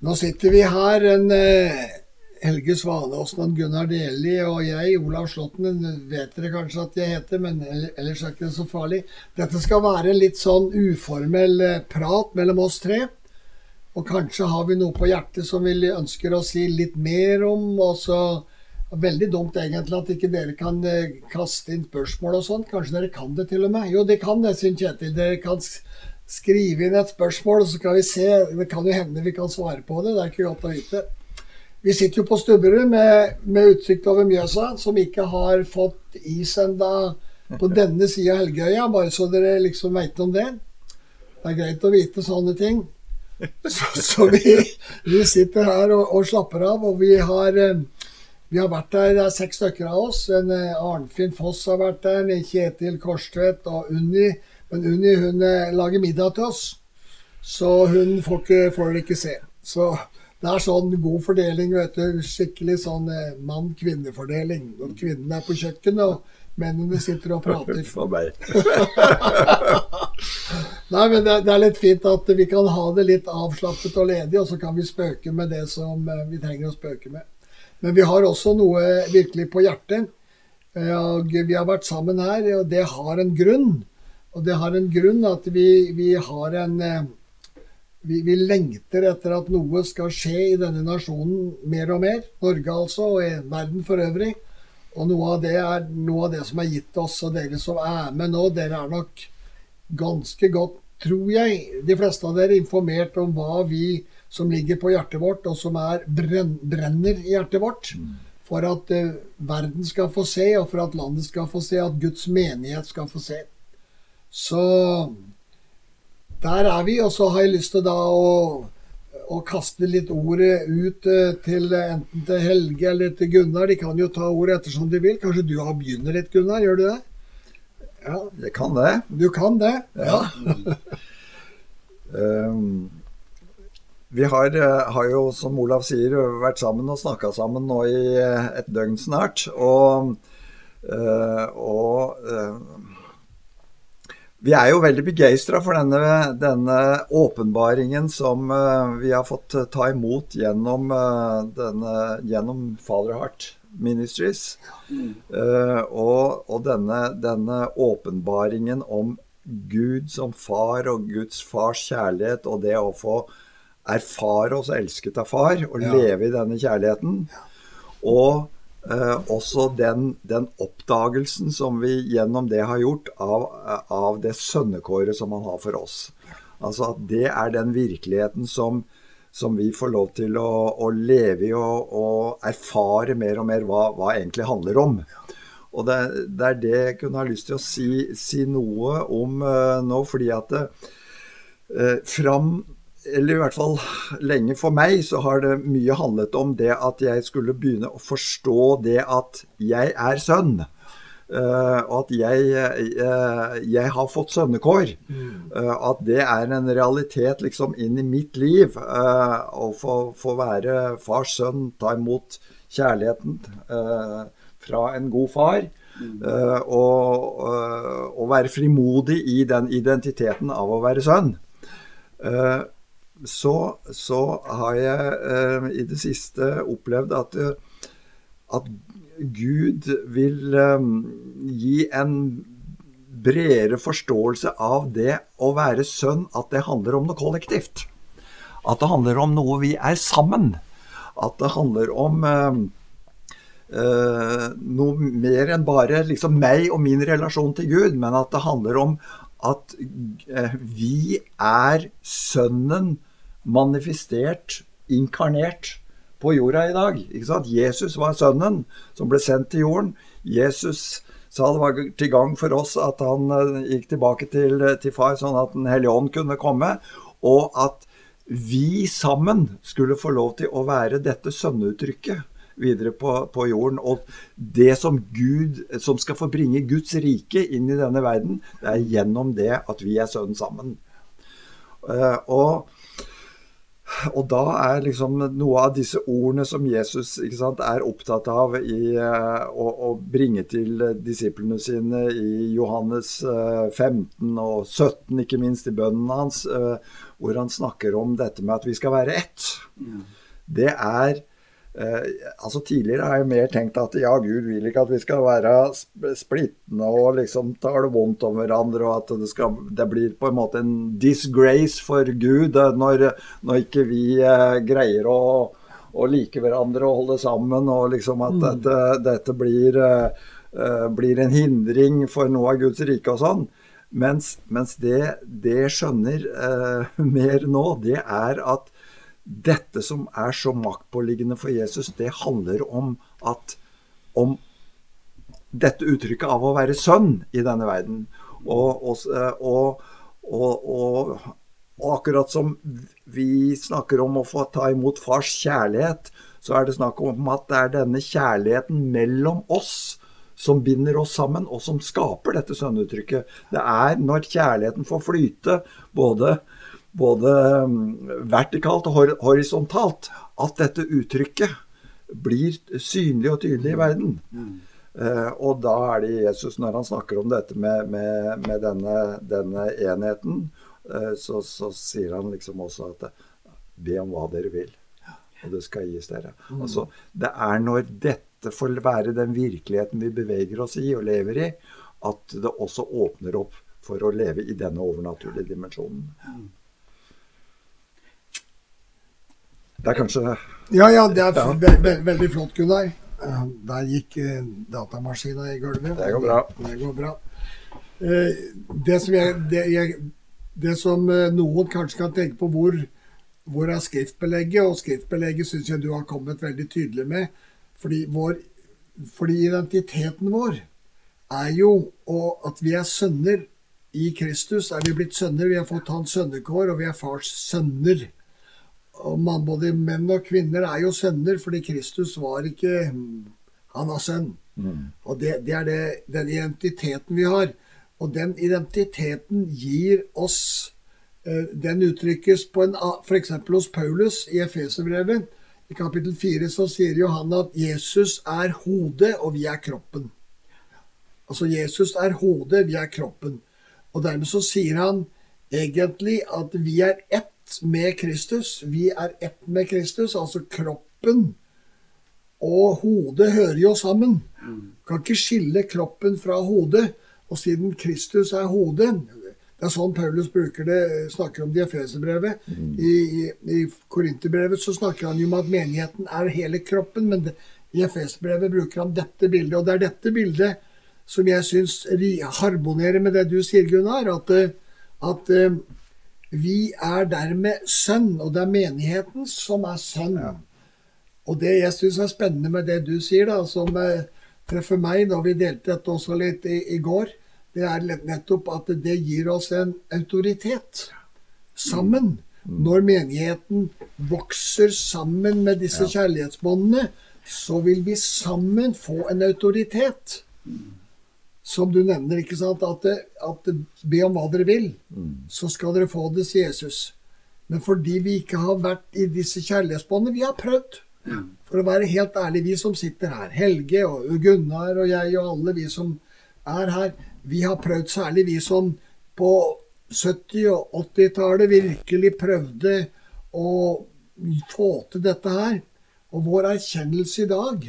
Nå sitter vi her, en eh, Helge Svanåsen og Gunnar Deli og jeg, Olav Slåtten, vet dere kanskje at jeg heter, men ellers er ikke det så farlig. Dette skal være litt sånn uformell eh, prat mellom oss tre. Og kanskje har vi noe på hjertet som vi ønsker å si litt mer om. og så Veldig dumt egentlig at ikke dere kan eh, kaste inn spørsmål og sånn. Kanskje dere kan det til og med? Jo, de kan det, syns Kjetil. Dere kan skrive inn et spørsmål, så kan vi se. Det kan jo hende vi kan svare på det. Det er ikke godt å vite. Vi sitter jo på Stubberud med, med, utsikt over Mjøsa, som ikke har fått is enda på denne sida av Helgøya, bare så dere liksom veit om det. Det er greit å vite sånne ting. Så, så vi, vi, sitter her og, og, slapper av, og vi har, eh, vi har vært der. Det er seks stykker av oss. En eh, Arnfinn Foss har vært der, Kjetil Korstvedt og Unni men Unni hun eh, lager middag til oss, så hun får, ikke, får det ikke se. Så det er sånn god fordeling, vet du. Skikkelig sånn eh, mann-kvinne-fordeling. Når kvinnene er på kjøkkenet, og mennene sitter og prater. For meg. Nei, men det, det, er litt fint at vi kan ha det litt avslappet og ledig, og så kan vi spøke med det som eh, vi trenger å spøke med. Men vi har også noe virkelig på hjertet. Og vi har vært sammen her, og det har en grunn. Og det har en grunn at vi, vi har en eh, vi, vi, lengter etter at noe skal skje i denne nasjonen mer og mer. Norge altså, og i verden for øvrig. Og noe av det er noe av det som er gitt oss. Og dere som er med nå, dere er nok ganske godt, tror jeg, de fleste av dere informert om hva vi som ligger på hjertet vårt, og som er brenn, brenner i hjertet vårt. Mm. For at uh, verden skal få se, og for at landet skal få se, at Guds menighet skal få se. Så der er vi. Og så har jeg lyst til da å, å kaste litt ordet ut eh, til enten til Helge eller til Gunnar. De kan jo ta ordet ettersom de vil. Kanskje du har begynner litt, Gunnar? Gjør du det? Ja, jeg kan det. Du kan det? Ja. um, vi har, eh, har, jo, som Olav sier, vært sammen og snakka sammen nå i eh, et døgn snart. Og, og vi er jo veldig begeistra for denne, denne, åpenbaringen som uh, vi har fått uh, ta imot gjennom, uh, denne, gjennom Father Heart Ministries. Mm. og, og denne, denne, åpenbaringen om Gud som far og Guds fars kjærlighet, og det å få erfare oss elsket av far og ja. leve i denne kjærligheten. Og Eh, også den, den, oppdagelsen som vi gjennom det har gjort av, av det sønnekåret som han har for oss. Altså at det er den virkeligheten som, som vi får lov til å, å leve i og, og, erfare mer og mer hva, hva egentlig handler om. Og det, det, er det jeg kunne ha lyst til å si, si noe om uh, nå, fordi at uh, fram eller i hvert fall lenge for meg, så har det mye handlet om det at jeg skulle begynne å forstå det at jeg er sønn. Uh, at jeg, uh, jeg, har fått sønnekår. Uh, at det er en realitet liksom inn i mitt liv. Å få, få, være fars sønn, ta imot kjærligheten fra en god far. og, og være frimodig i den identiteten av å være sønn. Uh, så, så har jeg eh, i det siste opplevd at, eh, at Gud vil eh, gi en bredere forståelse av det å være sønn, at det handler om noe kollektivt. At det handler om noe vi er sammen. At det handler om eh, eh, noe mer enn bare liksom meg og min relasjon til Gud, men at det handler om at eh, vi er sønnen manifestert, inkarnert, på jorda i dag. Jesus var sønnen som ble sendt til jorden. Jesus sa det var til gang for oss at han eh, gikk tilbake til, til far, sånn at Den hellige ånd kunne komme. Og at vi sammen skulle få lov til å være dette sønneuttrykket videre på, på, jorden. Og det som Gud, som skal få bringe Guds rike inn i denne verden, det er gjennom det at vi er sønn sammen. Uh, og og da er liksom noe av disse ordene som Jesus sant, er opptatt av i, uh, å, å, bringe til disiplene sine i Johannes uh, 15 og 17, ikke minst i bønnen hans, uh, hvor han snakker om dette med at vi skal være ett. Det er Eh, altså Tidligere har jeg mer tenkt at ja, Gud vil ikke at vi skal være splittende og liksom tale vondt om hverandre, og at det, skal, det, blir på en måte en disgrace for Gud eh, når, når ikke vi eh, greier å, å, like hverandre og holde sammen, og liksom at mm. dette, dette blir, eh, blir, en hindring for noe av Guds rike og sånn. Mens, mens det, det skjønner uh, mer nå, det er at dette som er så maktpåliggende for Jesus, det handler om at om dette uttrykket av å være sønn i denne verden. Og, og, og, og akkurat som vi snakker om å få ta imot fars kjærlighet, så er det snakk om at det er denne kjærligheten mellom oss som binder oss sammen, og som skaper dette sønnuttrykket. Det er når kjærligheten får flyte, både både mm, vertikalt og horisontalt, at dette uttrykket blir synlig og tydelig i verden. Mm. Uh, og da er det Jesus, når han snakker om dette med, med, med denne, denne, enheten, uh, så, så, sier han liksom også at be om hva dere vil, og det skal gis dere. Mm. Altså, det er når dette får være den virkeligheten vi beveger oss i og lever i, at det også åpner opp for å leve i denne overnaturlige dimensjonen. Mm. Det er kanskje Ja, ja, det er ja. Ve ve veldig flott, Gunnar. Der gikk uh, datamaskina i gulvet. Det går bra. Det går bra. Uh, det som, jeg, det, jeg, det som uh, noen kanskje kan tenke på, hvor, hvor er skriftbelegget? Og skriftbelegget syns jeg du har kommet veldig tydelig med. Fordi, vår, fordi identiteten vår er jo at vi er sønner i Kristus. Er vi blitt sønner? Vi har fått hans sønnekår, og vi er fars sønner og man, både menn og kvinner er jo sønner, fordi Kristus var ikke Han var sønn. Mm. Og det, det er det, den identiteten vi har. Og den identiteten gir oss eh, Den uttrykkes på en f.eks. hos Paulus i Efeserbrevet. I kapittel 4 så sier jo han at Jesus er hodet, og vi er kroppen. Altså Jesus er hodet, vi er kroppen. Og dermed så sier han egentlig at vi er ett med Kristus. Vi er ett med Kristus. Altså kroppen og hodet hører jo sammen. Kan ikke skille kroppen fra hodet. Og siden Kristus er hodet Det er sånn Paulus bruker det, snakker om det i Efeserbrevet. I, i, Korinterbrevet snakker han jo om at menigheten er hele kroppen. Men i Efeserbrevet bruker han dette bildet. Og det er dette bildet som jeg syns harmonerer med det du sier, Gunnar. At, at vi er dermed sønn, og det er menigheten som er sønn. Ja. Og det jeg syns er spennende med det du sier, da, som eh, treffer meg når vi delte dette også litt i, i, går, det er nettopp at det gir oss en autoritet sammen. Mm. Når menigheten vokser sammen med disse ja. kjærlighetsbåndene, så vil vi sammen få en autoritet. Mm som du nevner, ikke sant? At, at be om hva dere vil, mm. så skal dere få det, sier Jesus. Men fordi vi ikke har vært i disse kjærlighetsbåndene Vi har prøvd. Mm. For å være helt ærlig, vi som sitter her, Helge og Gunnar og jeg og alle vi som er her, vi har prøvd, særlig vi som på 70- og 80-tallet virkelig prøvde å få til dette her. Og vår erkjennelse i dag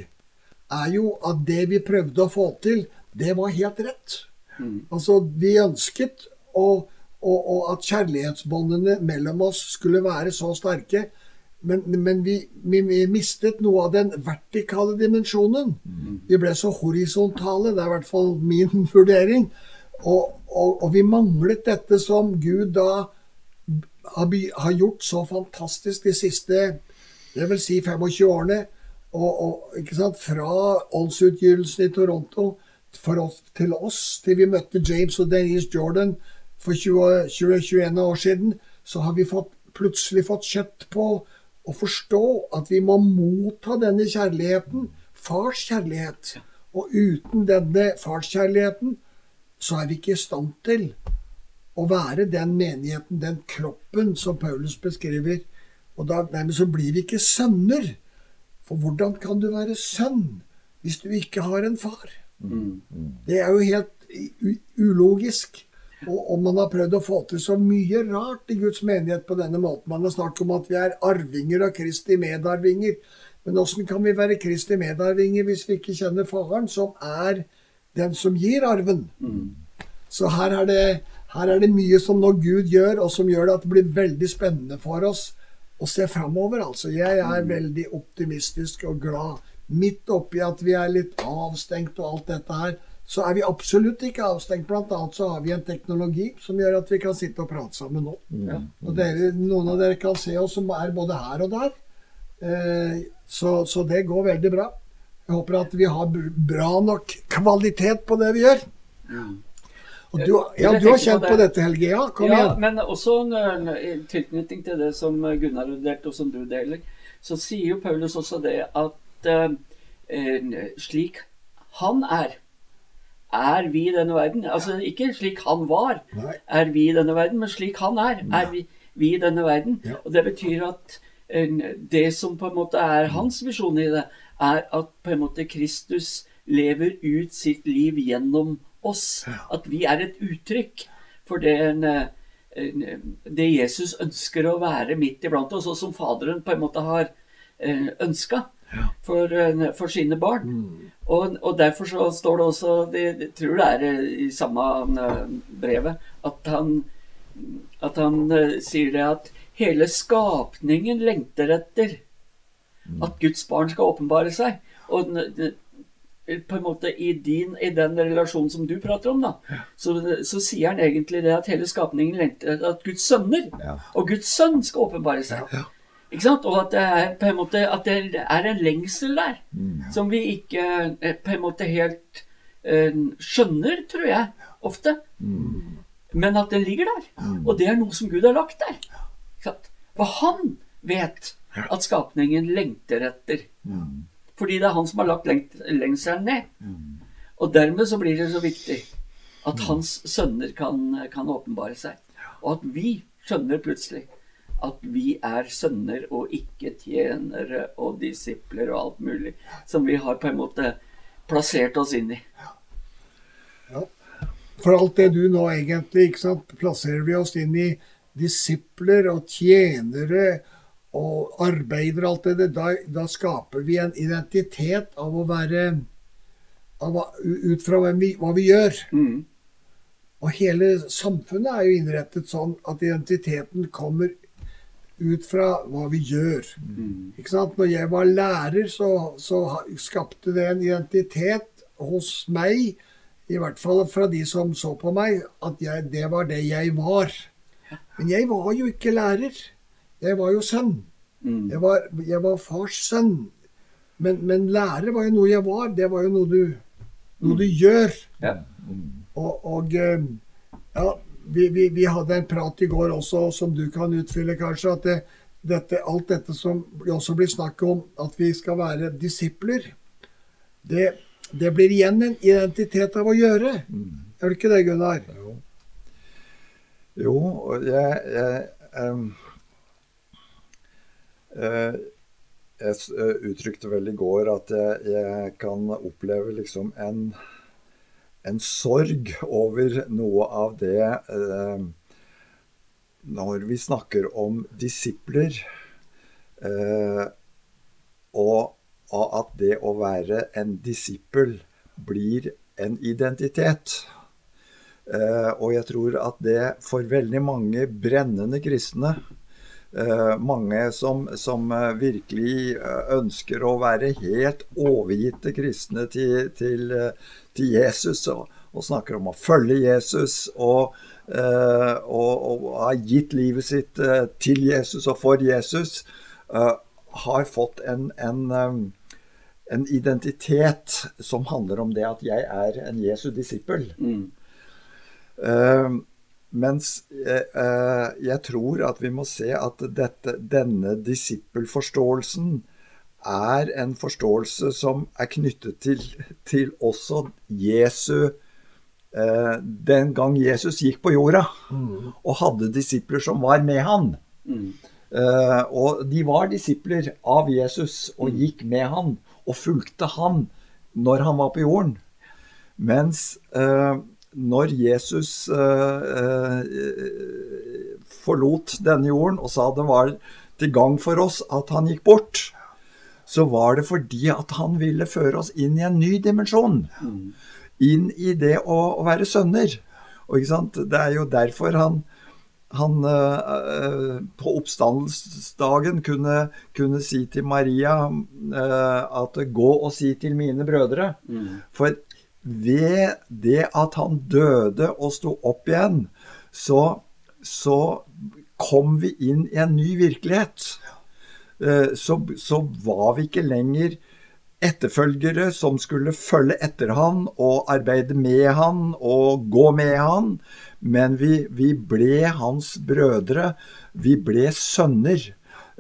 er jo at det vi prøvde å få til, det var helt rett. Mm. Altså, vi ønsket å, å, å, at kjærlighetsbåndene mellom oss skulle være så sterke. Men, men vi, vi, vi, mistet noe av den vertikale dimensjonen. Mm. Vi ble så horisontale. Det er i hvert fall min vurdering. Og, og, og vi manglet dette som Gud da har, har, gjort så fantastisk de siste jeg vil si 25 årene. Og, Fra åndsutgytelsen i Toronto oss, til oss til vi møtte James og Denise Jordan for 20-21 år siden, så har vi fått, plutselig fått kjøtt på å forstå at vi må motta denne kjærligheten, fars kjærlighet. Og uten denne farskjærligheten så er vi ikke i stand til å være den menigheten, den kroppen, som Paulus beskriver Og da dermed så blir vi ikke sønner. For hvordan kan du være sønn hvis du ikke har en far? Det er jo helt ulogisk. Og, om man har prøvd å få til så mye rart i Guds menighet på denne måten. Man har snakket om at vi er arvinger av Kristi medarvinger. Men åssen kan vi være Kristi medarvinger hvis vi ikke kjenner Faren, som er den som gir arven? Mm. Så her er, det, her er, det, mye som nå Gud gjør, og som gjør det at det blir veldig spennende for oss å se framover. Altså, jeg er mm. veldig optimistisk og glad. Midt oppi at vi er litt avstengt og alt dette her, så er vi absolutt ikke avstengt. Blant annet så har vi en teknologi som gjør at vi kan sitte og prate sammen nå. Ja. Og dere, noen av dere kan se oss som er både her og der. Eh, så, så, det går veldig bra. Jeg håper at vi har bra nok kvalitet på det vi gjør. Ja. Og du, ja, du har kjent på, det. på, dette, Helge. Ja, kom ja, igjen. Men også en tilknytning til det som Gunnar har delt, og som du deler, så sier jo Paulus også det at uh, slik han er, er vi i denne verden. Altså ikke slik han var, Nei. er vi i denne verden, men slik han er, er vi, vi i denne verden. Ja. Og det betyr at uh, det som på en måte er hans visjon i det, er at på en måte Kristus lever ut sitt liv gjennom oss. At vi er et uttrykk for det, det Jesus ønsker å være midt iblant oss, og som Faderen på en måte har eh, ønska. For, for, sine barn. Mm. Og, og, derfor så står det også det, Jeg tror det er eh, i samme eh, brevet at han, at han sier det at hele skapningen lengter etter mm. at Guds barn skal åpenbare seg. Og på en måte i, din, i den relasjonen som du prater om, da, ja. så, så, sier han egentlig det at hele skapningen lengter etter at Guds sønner ja. og Guds sønn skal åpenbare seg. Ja. Ikke sant? Og at det er på en måte at det er en lengsel der mm. som vi ikke eh, på en måte helt uh, skjønner, tror jeg, ofte. Mm. Men at den ligger der. Mm. Og det er noe som Gud har lagt der. For han vet at skapningen lengter etter. Mm. Fordi det er han som har lagt lengselen ned. Mm. Og dermed så blir det så viktig at mm. hans sønner kan, kan åpenbare seg. Og at vi skjønner plutselig at vi er sønner og ikke tjenere og disipler og alt mulig som vi har på en måte plassert oss inn i. Ja. For alt det du nå egentlig ikke sant, plasserer vi oss inn i disipler og tjenere og arbeider og alt det der, da, da, skaper vi en identitet av å være av, Ut fra vi, hva vi gjør. Mm. Og hele samfunnet er jo innrettet sånn at identiteten kommer ut fra hva vi gjør. Mm. Ikke sant? Når jeg var lærer, så, så, skapte det en identitet hos meg, i hvert fall fra de som så på meg, at jeg, det var det jeg var. Men jeg var jo ikke lærer. Jeg var jo sønn. Mm. Jeg, var, jeg, var, fars sønn. Men, men, lærer var jo noe jeg var. Det var jo noe du, noe du mm. gjør. Ja. Og, og, eh, ja, vi, vi, vi, hadde en prat i går også, som du kan utfylle, kanskje. At det, dette, alt dette som også blir snakk om, at vi skal være disipler, det, det blir igjen en identitet av å gjøre. Mm. Er det ikke det, Gunnar? Jo. Jo, jeg, jeg um jeg eh, uttrykte vel i går at jeg, jeg kan oppleve liksom en, en, sorg over noe av det eh, når vi snakker om disipler. Eh, og, og, at det å være en disippel blir en identitet. Eh, og jeg tror at det for veldig mange brennende kristne Uh, mange som, som uh, virkelig uh, ønsker å være helt overgitte kristne til, til, til Jesus, og, og, snakker om å følge Jesus, og, og, og har gitt livet sitt til Jesus og for Jesus, har fått en, en, um, en, identitet som handler om det at jeg er en Jesu disippel. Mm. Mens jeg tror at vi må se at dette, denne disippelforståelsen er en forståelse som er knyttet til, til også Jesu eh, Den gang Jesus gikk på jorda mm. og hadde disipler som var med han. Mm. Eh, og de var disipler av Jesus og gikk med han og fulgte han når han var på jorden. Mens eh, når Jesus eh, eh, forlot denne jorden og sa det var til gang for oss at han gikk bort, så var det fordi at han ville føre oss inn i en ny dimensjon. Inn i det å, å være sønner. Og? Det er jo derfor han, han øh, på oppstandelsesdagen kunne, kunne si til Maria øh, at 'gå og si til mine brødre'. For ved det at han døde og sto opp igjen, så, så kom vi inn i en ny virkelighet. Eh, Så, så var vi ikke lenger etterfølgere som skulle følge etter han og arbeide med han og gå med han, men vi, vi ble hans brødre. Vi ble sønner.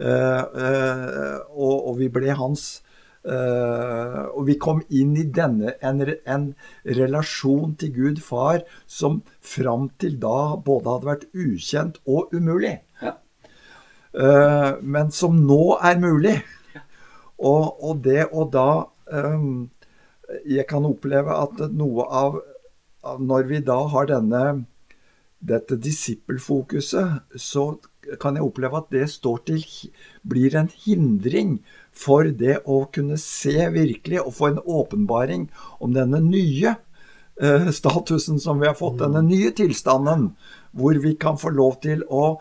Eh, eh, og, og vi ble hans uh, Og vi kom inn i denne en, en relasjon til Gud far som fram til da både hadde vært ukjent og umulig. Eh, men som nå er mulig. Og, og det å da ehm, Jeg kan oppleve at noe av, av Når vi da har denne dette disippelfokuset, så kan jeg oppleve at det står til blir en hindring for det å kunne se virkelig og få en åpenbaring om denne nye eh, statusen som vi har fått, denne nye tilstanden, hvor vi kan få lov til å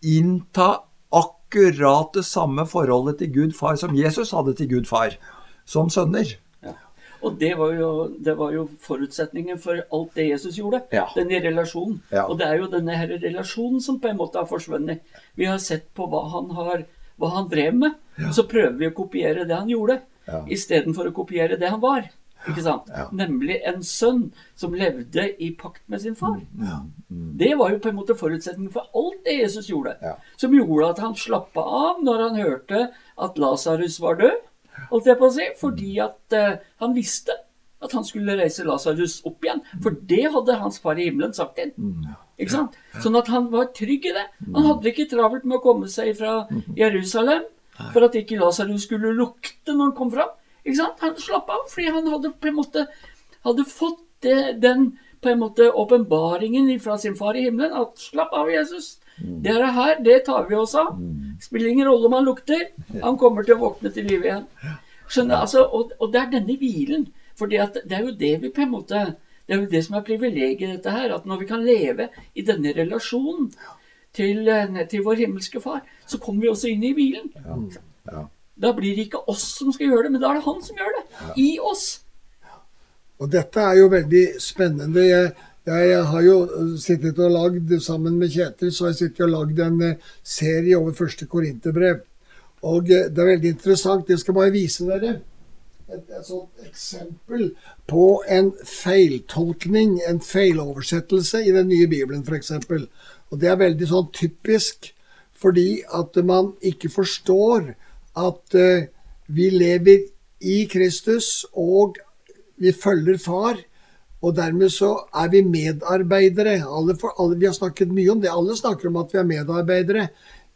innta akkurat det samme forholdet til Gud far som Jesus hadde til Gud far, som sønner. Ja. Og det var, jo, det var jo forutsetningen for alt det Jesus gjorde. Ja. Denne relasjonen. Ja. Og det er jo denne her relasjonen som på en måte har forsvunnet. Vi har sett på hva han, har, hva han drev med, så prøver vi å kopiere det han gjorde, Ja. istedenfor å kopiere det han var. Ikke sant? Ja. Nemlig en sønn som levde i pakt med sin far. Det var jo på en måte forutsetningen for alt det Jesus gjorde. Ja. Som gjorde at han slappa av når han hørte at Lasarus var død. Holdt jeg på å si, fordi at uh, han visste at han skulle reise Lasarus opp igjen. For det hadde hans far i himmelen sagt til ham. Ikke sant? Sånn at han var trygg i det. Han hadde ikke travelt med å komme seg fra Jerusalem for at ikke Lasarus skulle lukte når han kom fram. Han slapp av fordi han hadde på en måte hadde fått det, den på en måte åpenbaringen fra sin far i himmelen. At slapp av, Jesus. Det er her, det tar vi oss av. Spiller ingen rolle om han lukter. Han kommer til å våkne til live igjen. Skjønner, altså, og, og det er denne hvilen. For det er jo det vi på en måte Det er jo det som er privilegiet i dette her. At når vi kan leve i denne relasjonen til, eh, til vår himmelske far, så kommer vi også inn i hvilen. Ja, Ja. Da blir det ikke oss som skal gjøre det, men da er det han som gjør det. I oss. Og dette er jo veldig spennende. Jeg, jeg har jo sittet og lagd, sammen med Kjetil, så har jeg sittet og lagd en eh, serie over første Korinterbrev. Og eh, det er veldig interessant. Jeg skal bare vise dere et, et sånt eksempel på en feiltolkning, en feiloversettelse i den nye Bibelen, f.eks. Og det er veldig sånn typisk fordi at man ikke forstår at eh, vi lever i Kristus, og vi følger far. Og dermed så er vi medarbeidere. Alle for, alle, vi har snakket mye om det. Alle snakker om at vi er medarbeidere.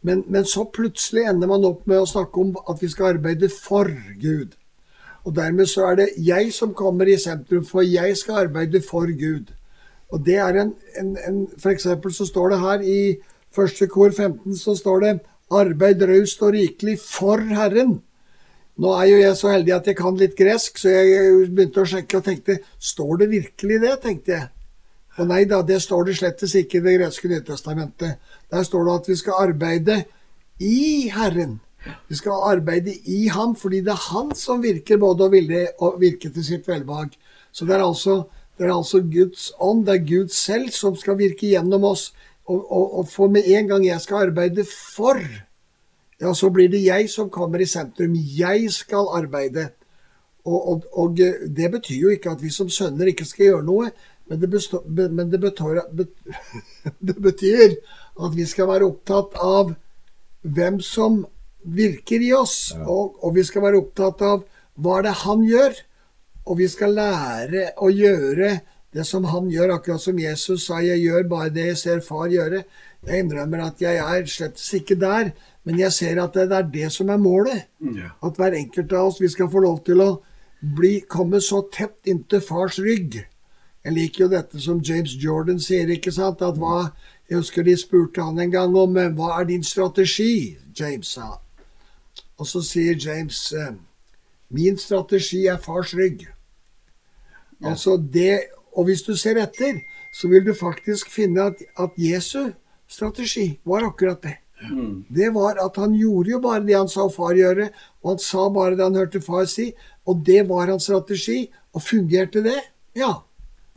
Men, men så plutselig ender man opp med å snakke om at vi skal arbeide for Gud. Og dermed så er det jeg som kommer i sentrum, for jeg skal arbeide for Gud. Og det er en, en, en For eksempel så står det her i første kor 15 så står det 'Arbeid raust og rikelig for Herren'. Nå er jo jeg så heldig at jeg kan litt gresk, så jeg begynte å sjekke og tenkte Står det virkelig det? tenkte jeg. Og nei da, det står det slettes ikke i det greske Nytestamentet. Der står det at vi skal arbeide i Herren. Vi skal arbeide i Ham, fordi det er Han som virker både og ville og virke til sitt velbehag. Så det er altså, det er altså Guds ånd, det er Gud selv som skal virke gjennom oss. Og, og, og for med en gang jeg skal arbeide for, ja, så blir det jeg som kommer i sentrum. Jeg skal arbeide. Og, og, og det betyr jo ikke at vi som sønner ikke skal gjøre noe, men det, består, men det, betyr, det betyr at vi skal være opptatt av hvem som virker i oss, og, og vi skal være opptatt av hva det er han gjør, og vi skal lære å gjøre det som han gjør, akkurat som Jesus sa 'jeg gjør bare det jeg ser far gjøre'. Jeg innrømmer at jeg er slett ikke der, Men jeg ser at det er det som er målet. Ja. At hver enkelt av oss vi skal få lov til å bli, komme så tett inntil fars rygg. Jeg liker jo dette som James Jordan sier, ikke sant? At hva, Jeg husker de spurte han en gang om eh, hva er din strategi, James sa. Og så sier James eh, min strategi er fars rygg. Altså det, Og hvis du ser etter, så vil du faktisk finne at, at Jesu strategi var akkurat det. Det var at han gjorde jo bare det han sa far gjøre, og han sa bare det han hørte far si, og det var hans strategi. Og fungerte det? Ja.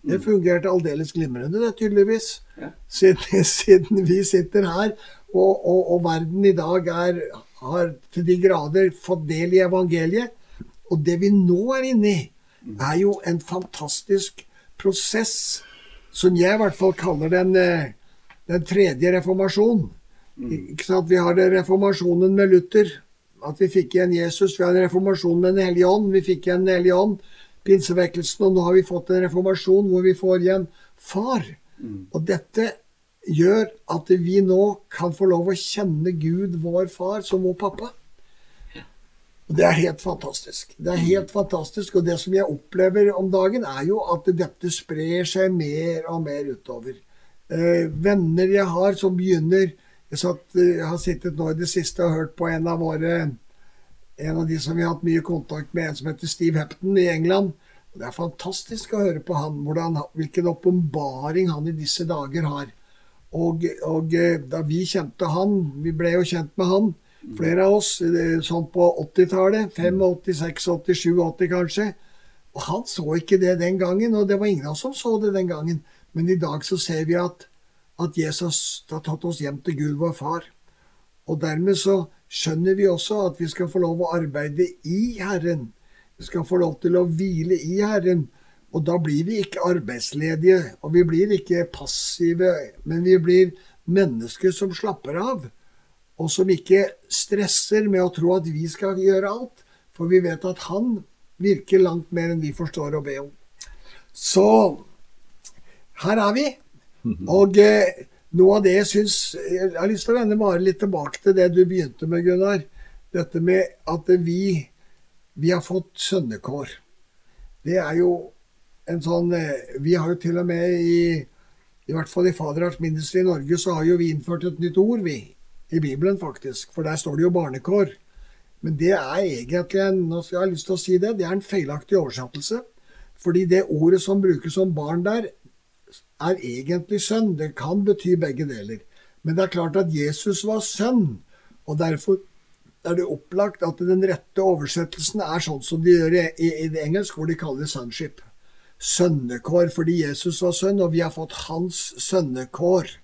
Det fungerte aldeles glimrende, det, tydeligvis. Ja. Siden, siden vi sitter her, og, og, og verden i dag er, har til de grader fått del i evangeliet. Og det vi nå er inne i, er jo en fantastisk prosess, som jeg i hvert fall kaller den, eh, den tredje reformasjon. Mm. Vi har reformasjonen med Luther, at vi fikk igjen Jesus. Vi har en reformasjon med Den hellige ånd. Vi fikk igjen Den hellige ånd, pinsevekkelsen, og nå har vi fått en reformasjon hvor vi får igjen Far. Og dette gjør at vi nå kan få lov å kjenne Gud, vår far, som vår pappa. Og Det er helt fantastisk. Det er helt fantastisk, og det som jeg opplever om dagen, er jo at dette sprer seg mer og mer utover. Eh, venner jeg har som begynner Jeg, satt, jeg har sittet nå i det siste og hørt på en av våre en av de som vi har hatt mye kontakt med, en som heter Steve Hepton i England. Og Det er fantastisk å høre på han, hvordan, hvilken åpenbaring han i disse dager har. Og, og eh, da vi kjente han, vi ble jo kjent med han, flere av oss, sånn på 80-tallet, 85, 86, 87 80 kanskje. Og han så ikke det den gangen, og det var ingen av oss som så det den gangen. Men i dag så ser vi at, at Jesus har tatt oss hjem til Gud, vår far. Og dermed så skjønner vi også at vi skal få lov å arbeide i Herren. Vi skal få lov til å hvile i Herren. Og da blir vi ikke arbeidsledige, og vi blir ikke passive, men vi blir mennesker som slapper av, og som ikke stresser med å tro at vi skal gjøre alt, for vi vet at Han virker langt mer enn vi forstår å be om. Så her er vi. Og eh, noe av det jeg syns Jeg har lyst til å vende bare litt tilbake til det du begynte med, Gunnar. Dette med at vi, vi har fått sønnekår. Det er jo en sånn eh, Vi har jo til og med i i hvert fall i Faderarts Ministry i Norge så har jo vi innført et nytt ord, vi. I Bibelen, faktisk. For der står det jo barnekår. Men det er egentlig en jeg ha lyst til å si det, det er en feilaktig oversettelse. Fordi det ordet som brukes om barn der, er egentlig sønn. Det kan bety begge deler. Men det er klart at Jesus var sønn, og derfor er det opplagt at den rette oversettelsen er sånn som de gjør i, i det engelsk, hvor de kaller det sonship. Sønnekår fordi Jesus var sønn, og vi har fått hans sønnekår.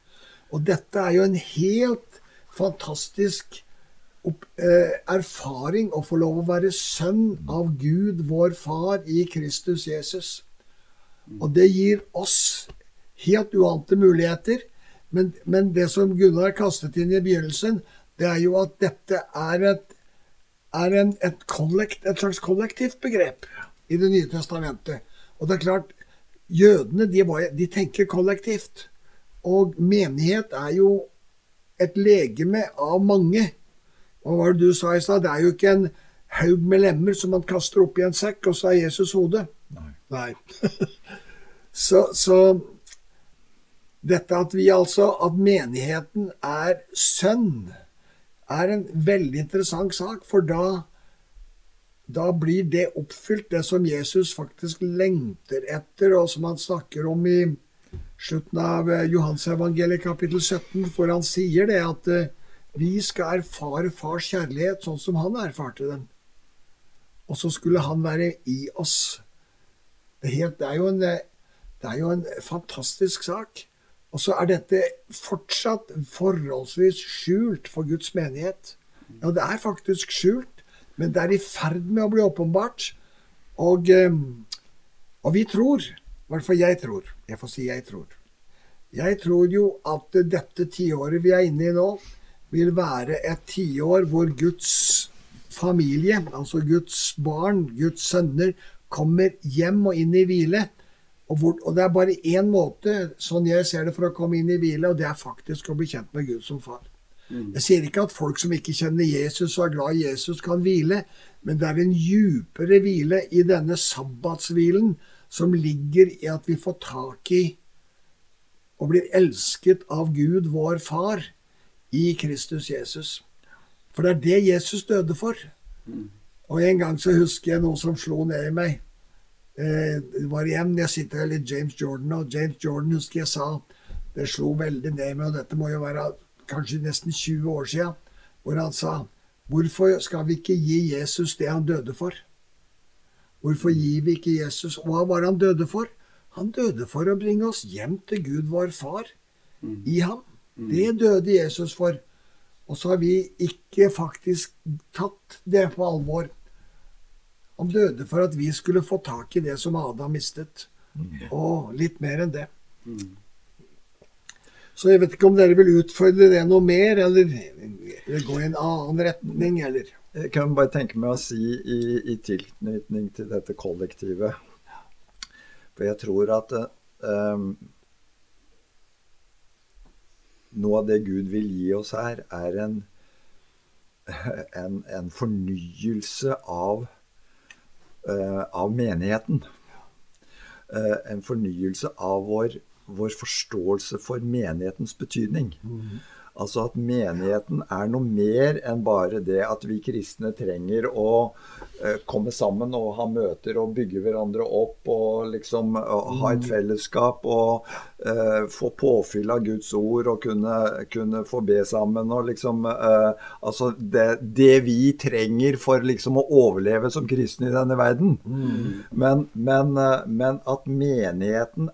Og dette er jo en helt fantastisk opp, eh, erfaring å få lov å være sønn av Gud, vår far, i Kristus Jesus. Og det gir oss helt uante muligheter. Men, men det som Gunnar kastet inn i begynnelsen, det er jo at dette er et, er en, et, kollekt, et slags kollektivt begrep i Det nye testamentet. Og det er klart, jødene de, de tenker kollektivt. Og menighet er jo et legeme av mange. Og hva var det du sa i stad? Det er jo ikke en haug med lemmer som man kaster opp i en sekk, og så er Jesus hodet. Nei. Nei. så, så dette at vi altså At menigheten er sønn, er en veldig interessant sak. For da, da blir det oppfylt, det som Jesus faktisk lengter etter, og som han snakker om i slutten av eh, Johansevangeliet kapittel 17, hvor han sier det at eh, vi skal erfare fars kjærlighet sånn som han erfarte den. Og så skulle han være i oss. Det, er helt, det, er jo en, eh, det er jo en fantastisk sak. Og så er dette fortsatt forholdsvis skjult for Guds menighet. Ja, det er faktisk skjult, men det er i ferd med å bli åpenbart. Og, og vi tror, i hvert fall jeg tror, jeg får si jeg tror, jeg tror jo at dette tiåret vi er inne i nå, vil være et tiår hvor Guds familie, altså Guds barn, Guds sønner, kommer hjem og inn i hvile. Og, hvor, og, det er bare én måte, sånn jeg ser det, for å komme inn i hvile, og det er faktisk å bli kjent med Gud som far. Jeg sier ikke at folk som ikke kjenner Jesus og er glad i Jesus, kan hvile, men det er en djupere hvile i denne sabbatshvilen som ligger i at vi får tak i og blir elsket av Gud, vår Far, i Kristus Jesus. For det er det Jesus døde for. Og en gang så husker jeg noe som slo ned i meg. Eh, det var igjen jeg sitter her litt James Jordan, og James Jordan husker jeg sa Det slo veldig ned i meg, og dette må jo være kanskje nesten 20 år sia, hvor han sa Hvorfor skal vi ikke gi Jesus det han døde for? Hvorfor gir vi ikke Jesus Hva var han døde for? Han døde for å bringe oss hjem til Gud, vår Far, i ham. Det døde Jesus for. Og så har vi ikke faktisk tatt det på alvor. Han døde for at vi skulle få tak i det som Adam mistet. Og litt mer enn det. Så jeg vet ikke om dere vil utfordre det noe mer, eller, eller gå i en annen retning, eller Jeg kan bare tenke meg å si i, i tilknytning til dette kollektivet For jeg tror at um, noe av det Gud vil gi oss her, er en, en, en fornyelse av, uh, av menigheten. Uh, en fornyelse av vår, vår, forståelse for menighetens betydning. Mm. Altså at menigheten er noe mer enn bare det at vi kristne trenger å eh, komme sammen og ha møter og bygge hverandre opp og liksom og ha et fellesskap og eh, få påfyll av Guds ord og kunne, kunne få be sammen og liksom eh, Altså det, det, vi trenger for liksom å overleve som kristne i denne verden. Mm. Men, men, men, at menigheten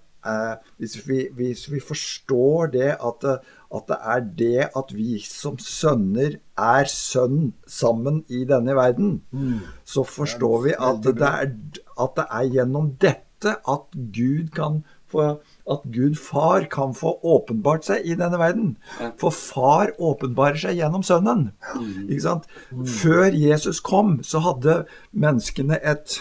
hvis vi, hvis vi forstår det at at det er det at vi som sønner er sønn sammen i denne verden, mm. så forstår vi at det, er, at det er gjennom dette at Gud kan få at Gud far kan få åpenbart seg i denne verden. For far åpenbarer seg gjennom sønnen. Mm. Ikke sant? Mm. Før Jesus kom, så hadde menneskene et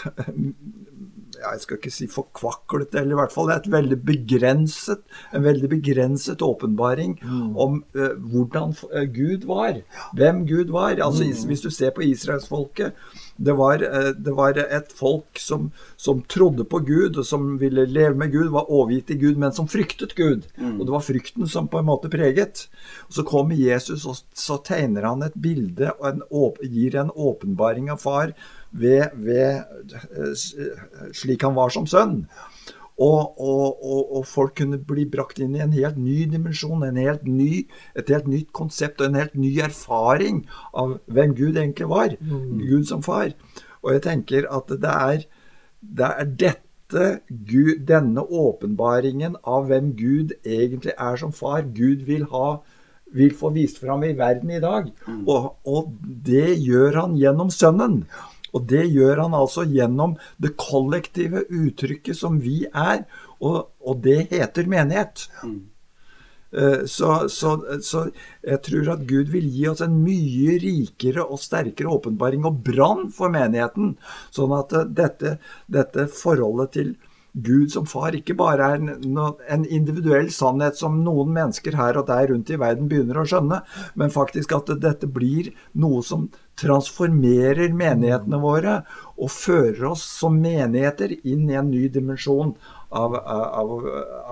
jeg skal ikke si forkvaklet, eller i hvert fall et veldig begrenset, en veldig begrenset åpenbaring mm. om uh, hvordan uh, Gud var. Hvem Gud var. Altså, mm. Hvis du ser på israelsfolket det var, uh, det var et folk som, som, trodde på Gud, og som ville leve med Gud, var overgitt til Gud, men som fryktet Gud. Mm. Og det var frykten som på en måte preget. Og Så kommer Jesus, og så tegner han et bilde og en, gir en åpenbaring av far ved, ved, eh, slik han var som sønn. Og, og, og, og, folk kunne bli brakt inn i en helt ny dimensjon, en helt ny, et helt nytt konsept og en helt ny erfaring av hvem Gud egentlig var. Mm. Gud som far. Og jeg tenker at det er, det er dette Gud, denne åpenbaringen av hvem Gud egentlig er som far, Gud vil ha vil få vist fram i verden i dag. Mm. Og, og det gjør han gjennom Sønnen. Og det gjør han altså gjennom det kollektive uttrykket som vi er, og, og det heter menighet. Mm. Eh, så, så, så, jeg tror at Gud vil gi oss en mye rikere og sterkere åpenbaring og brann for menigheten. Sånn at eh, dette, dette forholdet til Gud som far ikke bare er en individuell sannhet som noen mennesker her og der rundt i verden begynner å skjønne, men faktisk at dette blir noe som transformerer menighetene våre og fører oss som menigheter inn i en ny dimensjon av, av,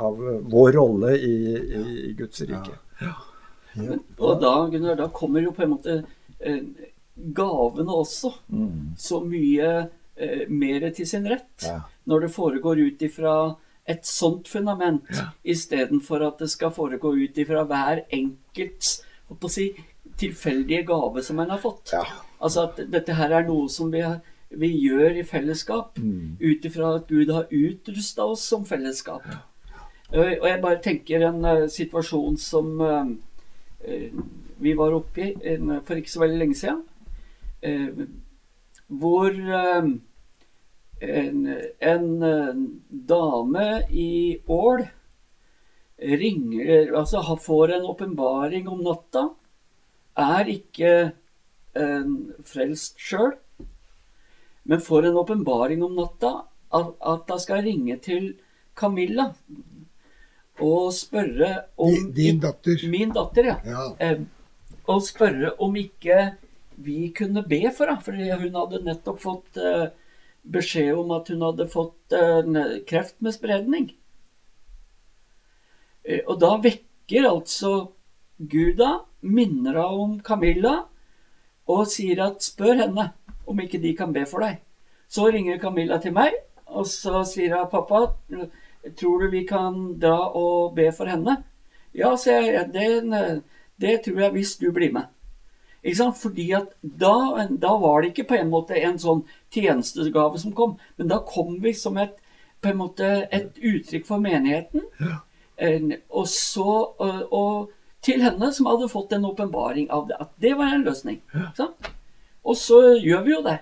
av vår rolle i, i Guds rike. Ja. Ja. Og da, Gunnar, da kommer jo på en måte eh, gavene også mm. så mye eh, mer til sin rett. Ja når det foregår ut ifra et sånt fundament, ja. istedenfor at det skal foregå ut ifra hver enkelts si, tilfeldige gave som en har fått. Ja. Altså at dette her er noe som vi, vi gjør i fellesskap, mm. ut ifra at Gud har utrusta oss som fellesskap. Ja. Og jeg bare tenker en uh, situasjon som uh, vi var oppe i uh, for ikke så veldig lenge siden. hvor en, en, dame i Ål ringer Altså får en åpenbaring om natta. Er ikke en frelst sjøl, men får en åpenbaring om natta at, at hun skal ringe til Camilla og spørre om Din datter. Min datter, ja. ja. Eh, og spørre om ikke vi kunne be for henne. For hun hadde nettopp fått eh, beskjed om at hun hadde fått eh, kreft med spredning. Eh, og da vekker altså Gud henne, minner henne om Camilla, og sier at spør henne om ikke de kan be for deg. Så ringer Camilla til meg, og så sier hun pappa, tror du vi kan dra og be for henne? Ja, sier jeg, det, det tror jeg hvis du blir med. Ikke sant? Fordi at da, da, var det ikke på en måte en sånn tjenestegave som kom, men da kom vi som et, på en måte et uttrykk for menigheten. Ja. Og så og, og, til henne som hadde fått en åpenbaring av det. At det var en løsning. Ja. Og så gjør vi jo det.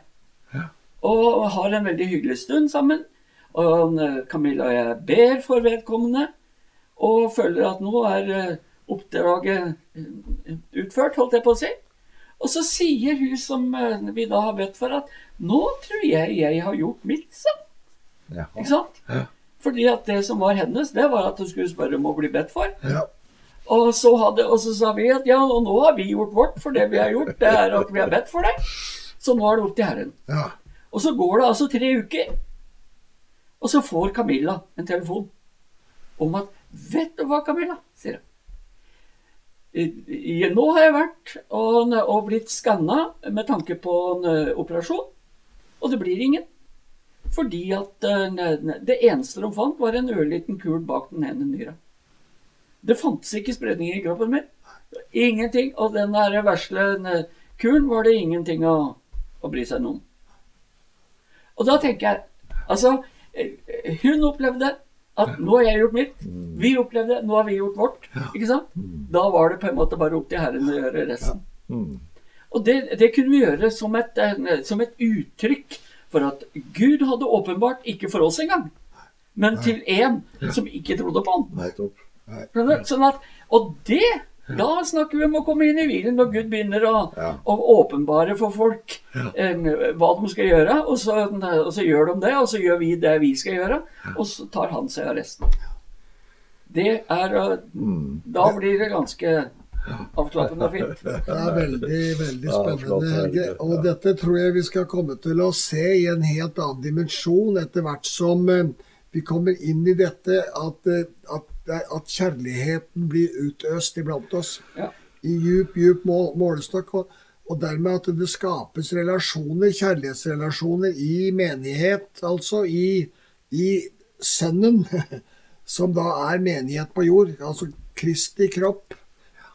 Ja. Og har en veldig hyggelig stund sammen. Og Camilla og jeg ber for vedkommende. Og føler at nå er eh, oppdraget eh, utført, holdt jeg på å si. Og så sier hun som eh, vi da har bedt for, at 'nå tror jeg jeg har gjort mitt', sa Ja. Ikke sant? Ja. Fordi at det som var hennes, det var at hun skulle spørre om å bli bedt for. Ja. Og, så hadde, og så sa vi at ja, og nå har vi gjort vårt, for det vi har gjort, det er at vi har bedt for deg. Så nå er det opp til Herren. Ja. Og så går det altså tre uker, og så får Camilla en telefon om at Vet du hva, Camilla? sier hun. Nå har jeg vært og, og blitt skanna med tanke på en eh, operasjon, og det blir ingen. Fordi at eh, det eneste de fant, var en ørliten kul bak den ene nyra. Det fantes ikke spredning i kroppen min. Ingenting. Og den der vesle kuren var det ingenting å, å bry seg om. Og da tenker jeg Altså, eh, hun opplevde at nå har jeg gjort mitt. Mm. Vi opplevde nå har vi gjort vårt. ikke sant? Mm. Da var det på en måte bare opp til Herren å gjøre resten. Mm. Og det, det, kunne vi gjøre som et, som et, uttrykk for at Gud hadde åpenbart ikke for oss engang, men til en som ikke trodde på han. Sånn at, og det da snakker vi om å komme inn i hvilen når Gud begynner å, ja. å åpenbare for folk ja. eh, hva de skal gjøre. Og så, og så, gjør de det, og så gjør vi det vi skal gjøre. Og så tar han seg av resten. Det er mm. Da blir det ganske avslappende og fint. Det er veldig, veldig spennende, Helge. Og dette tror jeg vi skal komme til å se i en helt annen dimensjon etter hvert som eh, vi kommer inn i dette at, eh, at at kjærligheten blir utøst iblant oss ja. i djup, djup målestokk. Og, og, dermed at det skapes relasjoner, kjærlighetsrelasjoner i menighet, altså i, i Sønnen, som da er menighet på jord. Altså Kristi kropp.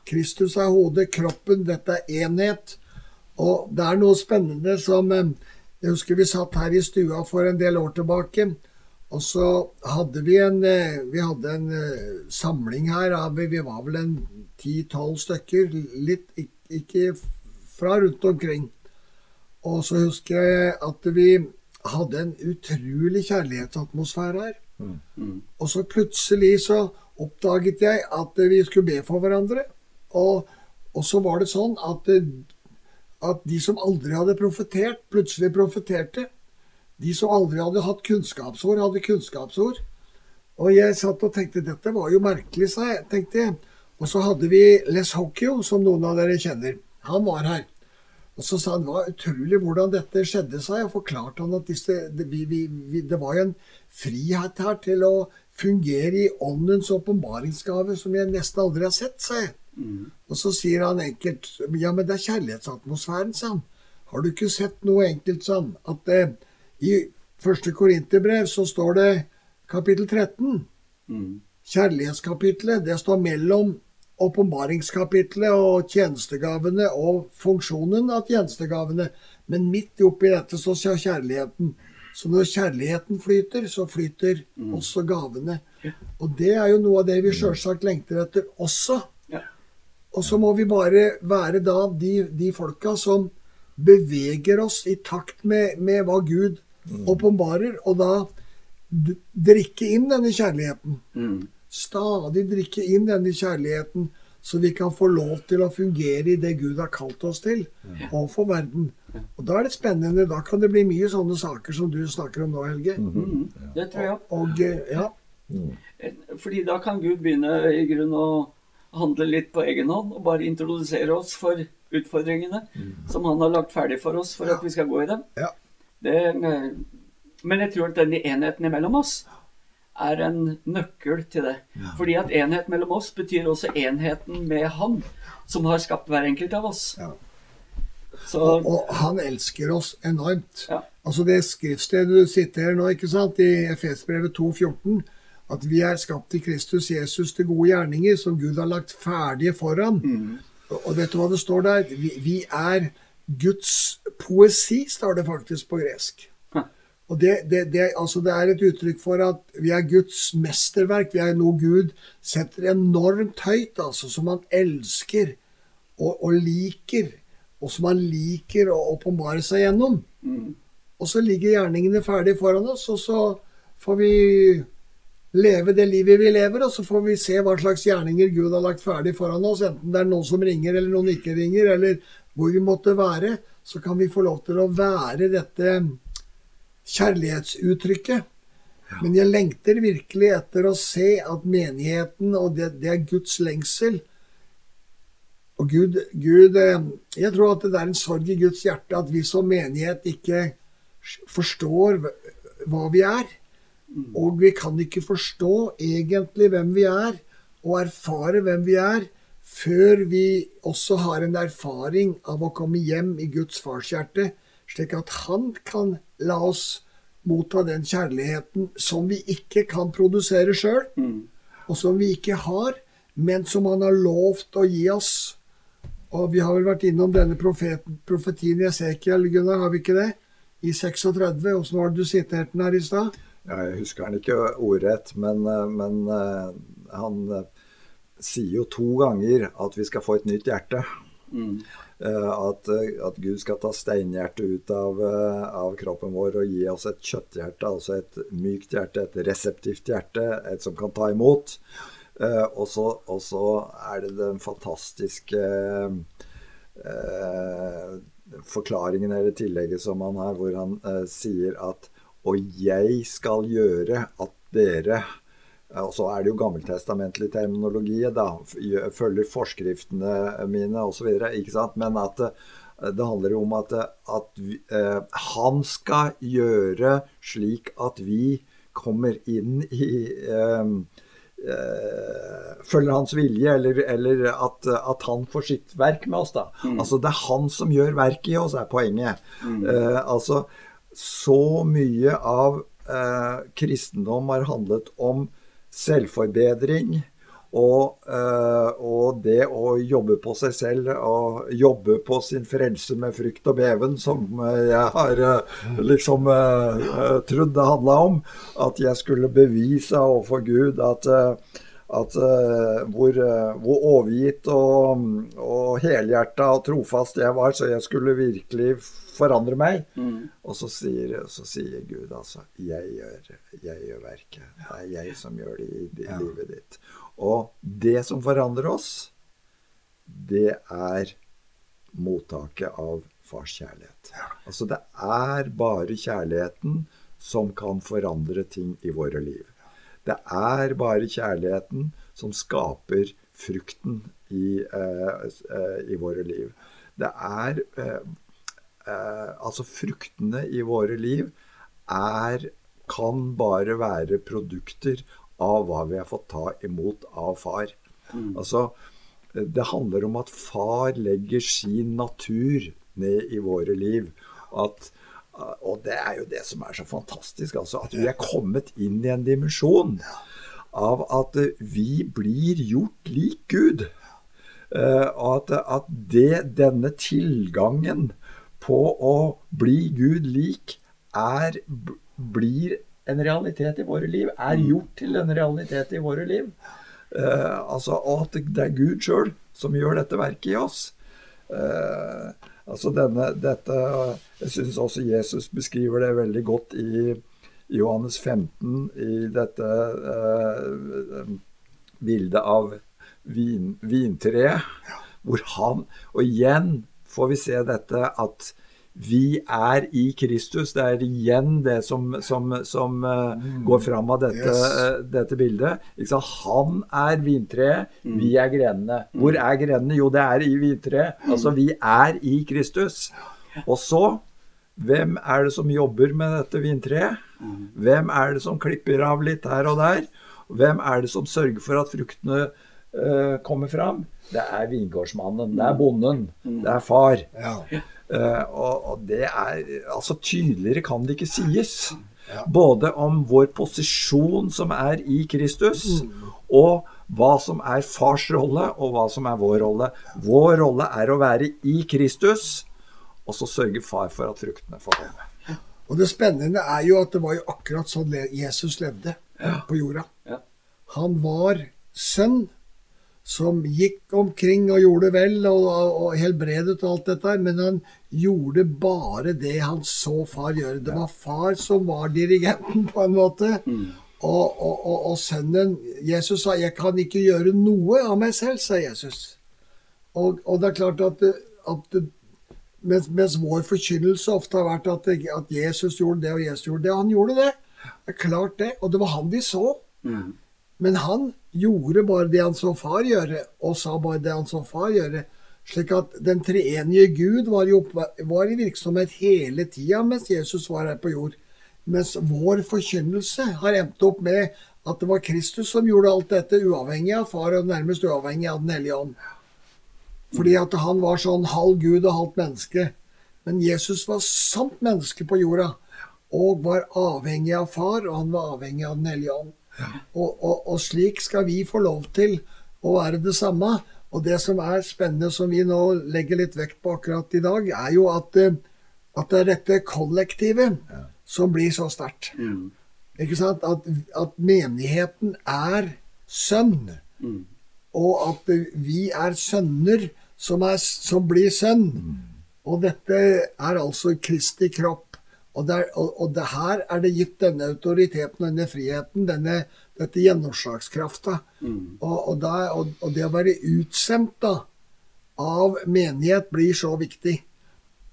Kristus er hodet, kroppen, dette er enhet. Og det er noe spennende som eh, Jeg husker vi satt her i stua for en del år tilbake. Og så hadde vi en, eh, vi hadde en eh, samling her av Vi var vel en ti-tolv stykker. Litt ikke fra rundt omkring. Og så husker jeg at vi hadde en utrolig kjærlighetsatmosfære her. Mm. mm. Og så plutselig så oppdaget jeg at vi skulle be for hverandre. Og, og så var det sånn at, at de som aldri hadde profetert, plutselig profeterte. De som aldri hadde hatt kunnskapsord, hadde kunnskapsord. Og jeg satt og tenkte dette var jo merkelig, sa jeg. tenkte jeg. Og så hadde vi Les Hockey, som noen av dere kjenner. Han var her. Og så sa han det var utrolig hvordan dette skjedde, sa jeg. Og forklarte han at disse, det, vi, vi, det var jo en frihet her til å fungere i åndens åpenbaringsgave som jeg nesten aldri har sett, sa jeg. Mm. Og så sier han enkelt Ja, men det er kjærlighetsatmosfæren, sa han. Har du ikke sett noe enkelt sa han. at eh, i første Korinterbrev så står det kapittel 13. Mm. Kjærlighetskapitlet. Det står mellom åpenbaringskapitlet og tjenestegavene og funksjonen av tjenestegavene. Men midt oppi dette så ser kjærligheten. Så når kjærligheten flyter, så flyter mm. også gavene. Og det er jo noe av det vi sjølsagt lengter etter også. Ja. Og så må vi bare være da de, de folka som beveger oss i takt med, med hva Gud åpenbarer, og da drikke inn denne kjærligheten. Mm. Stadig drikke inn denne kjærligheten, så vi kan få lov til å fungere i det Gud har kalt oss til, og overfor verden. Og Da er det spennende. Da kan det bli mye sånne saker som du snakker om nå, Helge. Mm. Det tror jeg. Og, og, ja. Mm. Fordi da kan Gud begynne i grunn å, handle litt på egen hånd og bare introdusere oss for utfordringene som han har lagt ferdig for oss for at vi skal gå i dem. Ja. Det, eh, men jeg tror at denne enheten mellom oss er en nøkkel til det. Fordi at enhet mellom oss betyr også enheten med Han, som har skapt hver enkelt av oss. Ja. Så Og, og han elsker oss enormt. Ja. Altså det skriftstedet du siterer nå, ikke sant, i Efesbrevet 2,14, at vi er skapt i Kristus Jesus til gode gjerninger som Gud har lagt ferdige foran. Og, og vet du hva det står der? Vi, vi er Guds poesi, står det faktisk på gresk. Og det, det, det, altså det er et uttrykk for at vi er Guds mesterverk. Vi er noe Gud setter enormt høyt, altså, som han elsker og, og liker. Og som han liker å åpenbare seg gjennom. Og så ligger gjerningene ferdig foran oss, og så får vi leve det livet vi lever, og så får vi se hva slags gjerninger Gud har lagt ferdig foran oss. Enten det er noen som ringer, eller noen ikke ringer, eller hvor vi måtte være. Så kan vi få lov til å være dette kjærlighetsuttrykket. Men jeg lengter virkelig etter å se at menigheten, og det, det er Guds lengsel Og Gud, Gud eh, Jeg tror at det er en sorg i Guds hjerte at vi som menighet ikke forstår hva vi er. Og vi kan ikke forstå egentlig hvem vi er, og erfare hvem vi er, før vi også har en erfaring av å komme hjem i Guds farshjerte, slik at Han kan la oss motta den kjærligheten som vi ikke kan produsere sjøl, og som vi ikke har, men som Han har lovt å gi oss. Og vi har vel vært innom denne profeten, profetien i Esekiel, Gunnar, har vi ikke det? I 36. Åssen var det du siterte den her i stad? Ja, jeg husker han ikke ordrett, men, eh, men eh, han eh, sier jo to ganger at vi skal få et nytt hjerte. Mm. At, eh, at Gud skal ta steinhjertet ut av, eh, av kroppen vår og gi oss et kjøtthjerte, altså et mykt hjerte, et reseptivt hjerte, et som kan ta imot. Eh, Og så er det den fantastiske eh, forklaringen eller tillegget som han har, hvor han eh, sier at Og jeg skal gjøre at dere Og så er det jo gammeltestamentlig terminologi, da. Følger forskriftene mine osv. Men at det, det handler om at, at vi, eh, han skal gjøre slik at vi kommer inn i eh, eh, følger hans vilje, eller, eller at, at han får sitt verk med oss. da. Altså Det er han som gjør verket i oss, er poenget. Eh, altså Så mye av eh, kristendom har handlet om selvforbedring. Og, eh, og det å jobbe på seg selv og jobbe på sin frelse med frykt og beven, som jeg har eh, liksom eh, trodd det handla om. At jeg skulle bevise overfor Gud at, at hvor, hvor overgitt og, og helhjerta og trofast jeg var, så jeg skulle virkelig forandre meg. Og så sier, så sier Gud altså jeg gjør, jeg gjør verket. Det er jeg som gjør det i, i livet ditt. Og det som forandrer oss, det er mottaket av fars kjærlighet. Altså det er bare kjærligheten som kan forandre ting i våre liv. Det er bare kjærligheten som skaper frukten i, eh, eh, i våre liv. Det er eh, eh, Altså fruktene i våre liv er kan bare være produkter av hva vi har fått ta imot av far. Altså, det handler om at far legger sin natur ned i våre liv. At, og det er jo det som er så fantastisk. Altså, at vi er kommet inn i en dimensjon av at vi blir gjort lik Gud. Eh, Og at, at det, denne tilgangen på å bli Gud lik er, blir en realitet i våre liv. Er gjort til en realitet i våre liv. Eh, altså, at det er Gud sjøl som gjør dette verket i oss. Eh, altså denne, dette, Jeg syns også Jesus beskriver det veldig godt i Johannes 15, i dette eh, bildet av vin, vintreet. Hvor han Og igjen får vi se dette at vi er i Kristus. Det er igjen det som, som, som mm. går fram av dette, Yes. uh, dette bildet. Han er vintreet, vi er grenene. Hvor er grenene? Jo, det er i vintreet. Altså, vi er i Kristus. Og så, hvem er det som jobber med dette vintreet? Hvem er det som klipper av litt her og der? Hvem er det som sørger for at fruktene eh, kommer fram? Det er vingårdsmannen, det er bonden, det er far. Ja. Uh, og, og det er Altså, tydeligere kan det ikke sies. Både om vår posisjon som er i Kristus, og hva som er fars rolle, og hva som er vår rolle. Vår rolle er å være i Kristus, og så sørger far for at fruktene får komme. Og det spennende er jo at det var jo akkurat sånn Jesus levde på jorda. Ja. Han var sønn som gikk omkring og gjorde vel og, og helbredet og alt dette her, men han gjorde bare det han så far gjøre. Det var far som var dirigenten, på en måte. Og, og, og, og sønnen Jesus sa 'Jeg kan ikke gjøre noe av meg selv', sa Jesus. Og, det er klart at, at mens, mens vår forkynnelse ofte har vært at, at Jesus gjorde det og Jesus gjorde det. Og han gjorde det. Det er klart det. Og det var han vi så. Men han gjorde bare det han så far gjøre, og sa bare det han så far gjøre. Slik at den treenige Gud var i, var i virksomhet hele tida mens Jesus var her på jord. Mens vår forkynnelse har endt opp med at det var Kristus som gjorde alt dette, uavhengig av far og nærmest uavhengig av Den hellige ånd. Fordi at han var sånn halv Gud og halvt menneske. Men Jesus var sant menneske på jorda. Og var avhengig av far, og han var avhengig av Den hellige ånd. Og, og, og slik skal vi få lov til å være det samme. Og det som er spennende, som vi nå legger litt vekt på akkurat i dag, er jo at, eh, at det er dette kollektivet som blir så sterkt. Ikke sant? At, at menigheten er sønn. Og at vi er sønner som, er, som blir sønn. Og dette er altså Kristi kropp. Og, der, og, og det her er det gitt denne autoriteten, denne friheten, denne, dette gjennomslagskrafta. Og, og, da- og, det å være utsendt da, av menighet blir så viktig.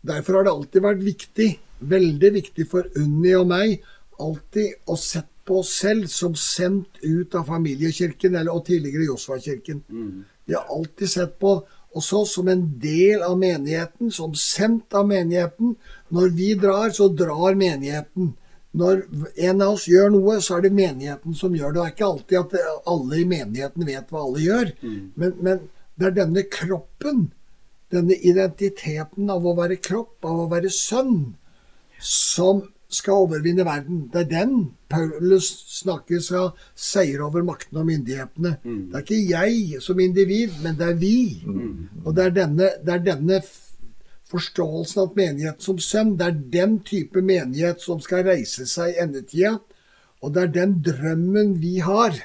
Derfor har det alltid vært viktig, veldig viktig for Unni og meg, alltid å sette på oss selv som sendt ut av familiekirken, eller, og tidligere Josva-kirken. Vi har alltid sett på også som en del av menigheten, som sendt av menigheten. Når vi drar, så drar menigheten. Når en av oss gjør noe, så er det menigheten som gjør det. Det er ikke alltid at alle i menigheten vet hva alle gjør. Men, men det er denne kroppen, denne identiteten av å være kropp, av å være sønn, som skal overvinne verden. Det er den Paulus snakker skal seire over maktene og myndighetene. Det er ikke jeg som individ, men det er vi. Og det er denne, det er denne forståelsen av menigheten som sønn. Det er den type menighet som skal reise seg i endetida. Og det er den drømmen vi har,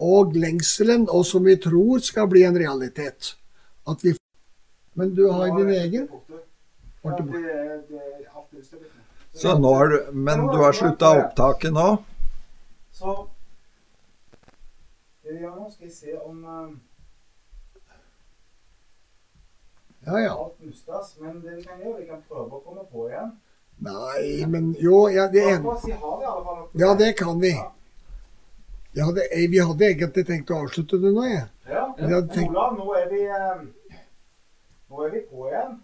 og lengselen, og som vi tror skal bli en realitet. At vi Men du har din egen? Ja, det, det. Så nå har du, men du har slutta opptaket nå? Så det gjør nå, skal jeg se om eh, Ja, ja. alt. Men det vi kan gjøre, vi kan prøve å komme på igjen. Nei, men jo, ja, det Ja, det, fall. Ja, det kan vi. Jeg hadde, eh, vi hadde egentlig tenkt å avslutte det nå, jeg. Ja. Tenkt, Olav, nå er vi eh, Nå er vi på igjen.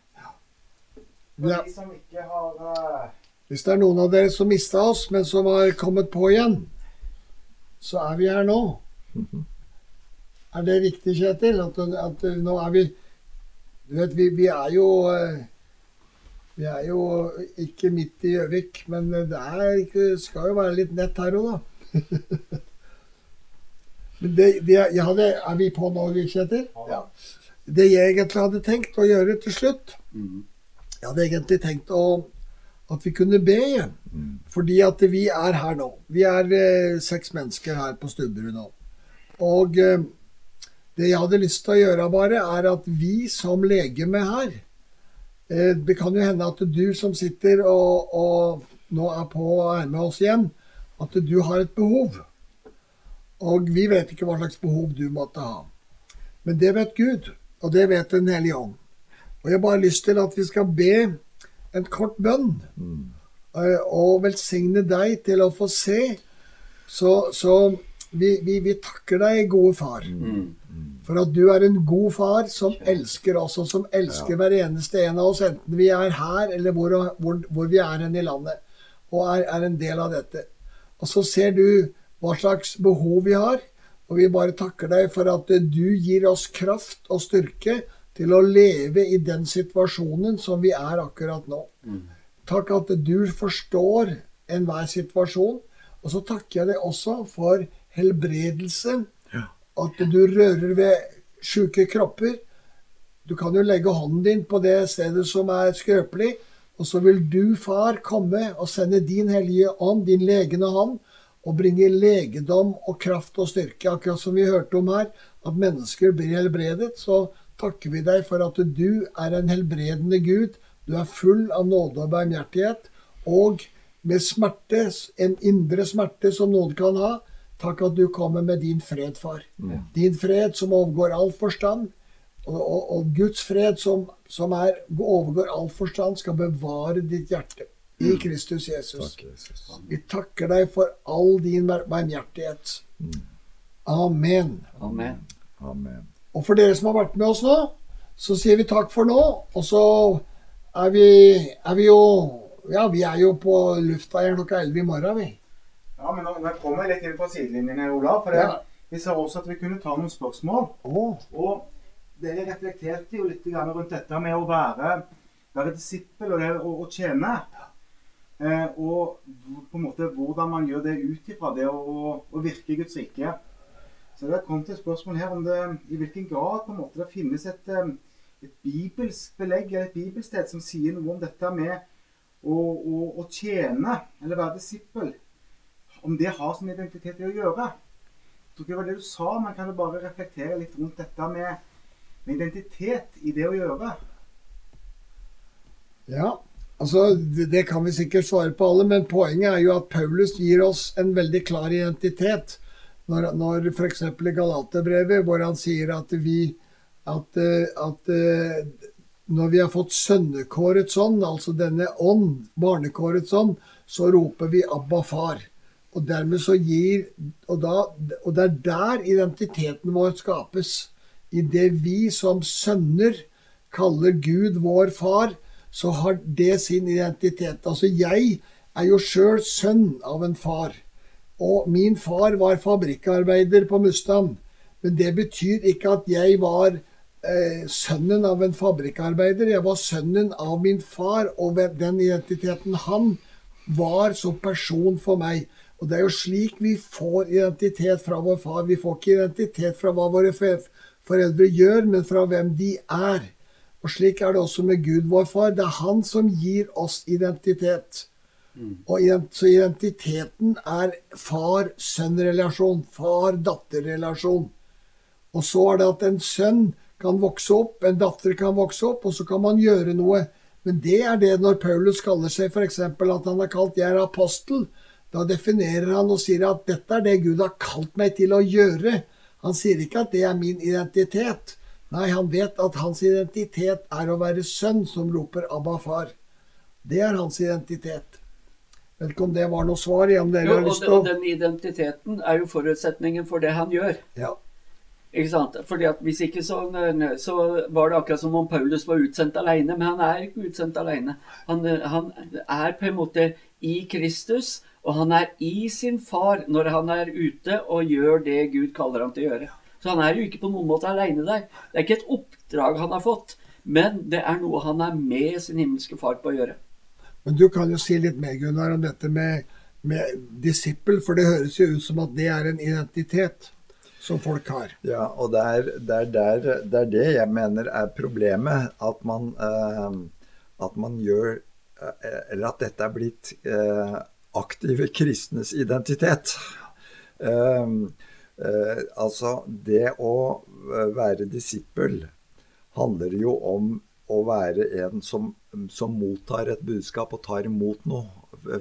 For Ja. de som ikke har hvis det er noen av dere som mista oss, men som har kommet på igjen, så er vi her nå. Er det riktig, Kjetil? At, at nå er vi Du vet, vi, vi er jo eh, Vi er jo ikke midt i Gjøvik, men det er ikke, skal jo være litt nett her òg, da. Men det, det ja, det, Er vi på nå, Kjetil? Ja. Det jeg egentlig hadde tenkt å gjøre til slutt Jeg hadde egentlig tenkt å, at vi kunne be igjen. Fordi at vi er her nå. Vi er eh, seks mennesker her på Stubberud nå. Og eh, det jeg hadde lyst til å gjøre bare, er at vi som legeme her eh, Det kan jo hende at du som sitter og, og nå er på og er med oss igjen, at du har et behov. Og vi vet ikke hva slags behov du måtte ha. Men det vet Gud, og det vet Den hellige ånd. Og jeg har bare lyst til at vi skal be en kort bønn Mm. og velsigne deg til å få se. Så, så vi, vi, vi takker deg, gode far, for at du er en god far som elsker oss, og som elsker hver eneste en av oss, enten vi er her eller hvor, hvor, hvor vi er hen i landet, og er, er en del av dette. Og så ser du hva slags behov vi har, og vi bare takker deg for at du gir oss kraft og styrke til å leve i den situasjonen som vi er akkurat nå. Takk at du forstår enhver situasjon. Og så takker jeg deg også for helbredelse. At du rører ved sjuke kropper. Du kan jo legge hånden din på det stedet som er skrøpelig. Og så vil du, far, komme og sende din hellige ånd, din legende hånd, og bringe legedom og kraft og styrke. Akkurat som vi hørte om her, at mennesker blir helbredet. Så takker vi deg for at du er en helbredende Gud. Du er full av nåde og barmhjertighet. Og med smerte, en indre smerte som noen kan ha, takk at du kommer med din fred, far. Din fred som overgår all forstand. Og, og, og Guds fred som, som er, overgår all forstand, skal bevare ditt hjerte i Kristus Jesus. Takk, Jesus. Vi takker deg for all din bar- barmhjertighet. Amen. Amen. Amen. Og for dere som har vært med oss nå, så sier vi takk for nå. Og så er vi, er vi jo Ja, vi er jo på lufta her klokka 11 i morgen, vi. Ja, men nå, nå kommer jeg litt inn på sidelinjen her, Olav. For Ja. vi sa også at vi kunne ta noen spørsmål. Oh. Og dere reflekterte jo litt rundt dette med å være, være disippel og det å, å tjene. Eh, og på en måte hvordan man gjør det ut ifra det å, å virke i Guds rike. Så det har kommet et spørsmål her om det, i hvilken grad på en måte det finnes et, eh, et bibelsk belegg eller et bibelsted som sier noe om dette med å, å, å tjene eller være disippel. Om det har sin identitet i å gjøre. Jeg tror ikke det var det du sa, men kan du bare reflektere litt rundt dette med, med identitet i det å gjøre? Ja, altså det kan vi sikkert svare på alle, men poenget er jo at Paulus gir oss en veldig klar identitet. Når, når f.eks. i Galaterbrevet, hvor han sier at vi at, eh, at eh, når vi har fått sønnekårets ånd, altså denne ånd, barnekårets ånd, så roper vi 'Abba, far'. Og dermed så gir og, da, og det er der identiteten vår skapes. I det vi som sønner kaller Gud vår far, så har det sin identitet. Altså jeg er jo sjøl sønn av en far. Og min far var fabrikkarbeider på Mustang. Men det betyr ikke at jeg var eh, sønnen av en fabrikkarbeider. Jeg var sønnen av min far, og den identiteten han var som person for meg. Og det er jo slik vi får identitet fra vår far. Vi får ikke identitet fra hva våre foreldre gjør, men fra hvem de er. Og slik er det også med Gud, vår far. Det er han som gir oss identitet. Og Så identiteten er far-sønn-relasjon, far-datter-relasjon. Og så er det at en sønn kan vokse opp, en datter kan vokse opp, og så kan man gjøre noe. Men det er det når Paulus kaller seg f.eks. at han er kalt 'jeg er apostel'. Da definerer han og sier at dette er det Gud har kalt meg til å gjøre. Han sier ikke at det er min identitet. Nei, han vet at hans identitet er å være sønn som roper 'Abba, far'. Det er hans identitet. Vet ikke om det var noe svar. igjen om dere Jo, har og, lyst den- til å den identiteten er jo forutsetningen for det han gjør. ja. Ikke sant? Fordi at Hvis ikke så, så var det akkurat som om Paulus var utsendt alene, men han er ikke utsendt alene. Han, han er på en måte i Kristus, og han er i sin far når han er ute og gjør det Gud kaller ham til å gjøre. Så han er jo ikke på noen måte alene der. Det er ikke et oppdrag han har fått, men det er noe han er med sin himmelske far på å gjøre. Men du kan jo si litt mer, Gunnar, om dette med, med disippel, for det høres jo ut som at det er en identitet som folk har. Ja, og det er, det, er der, det er det jeg mener er problemet. At man, eh, at man gjør eh, Eller at dette er blitt eh, aktive kristnes identitet. Eh, eh, altså, det å eh, være disippel handler jo om å være en som, som mottar et budskap og tar imot noe.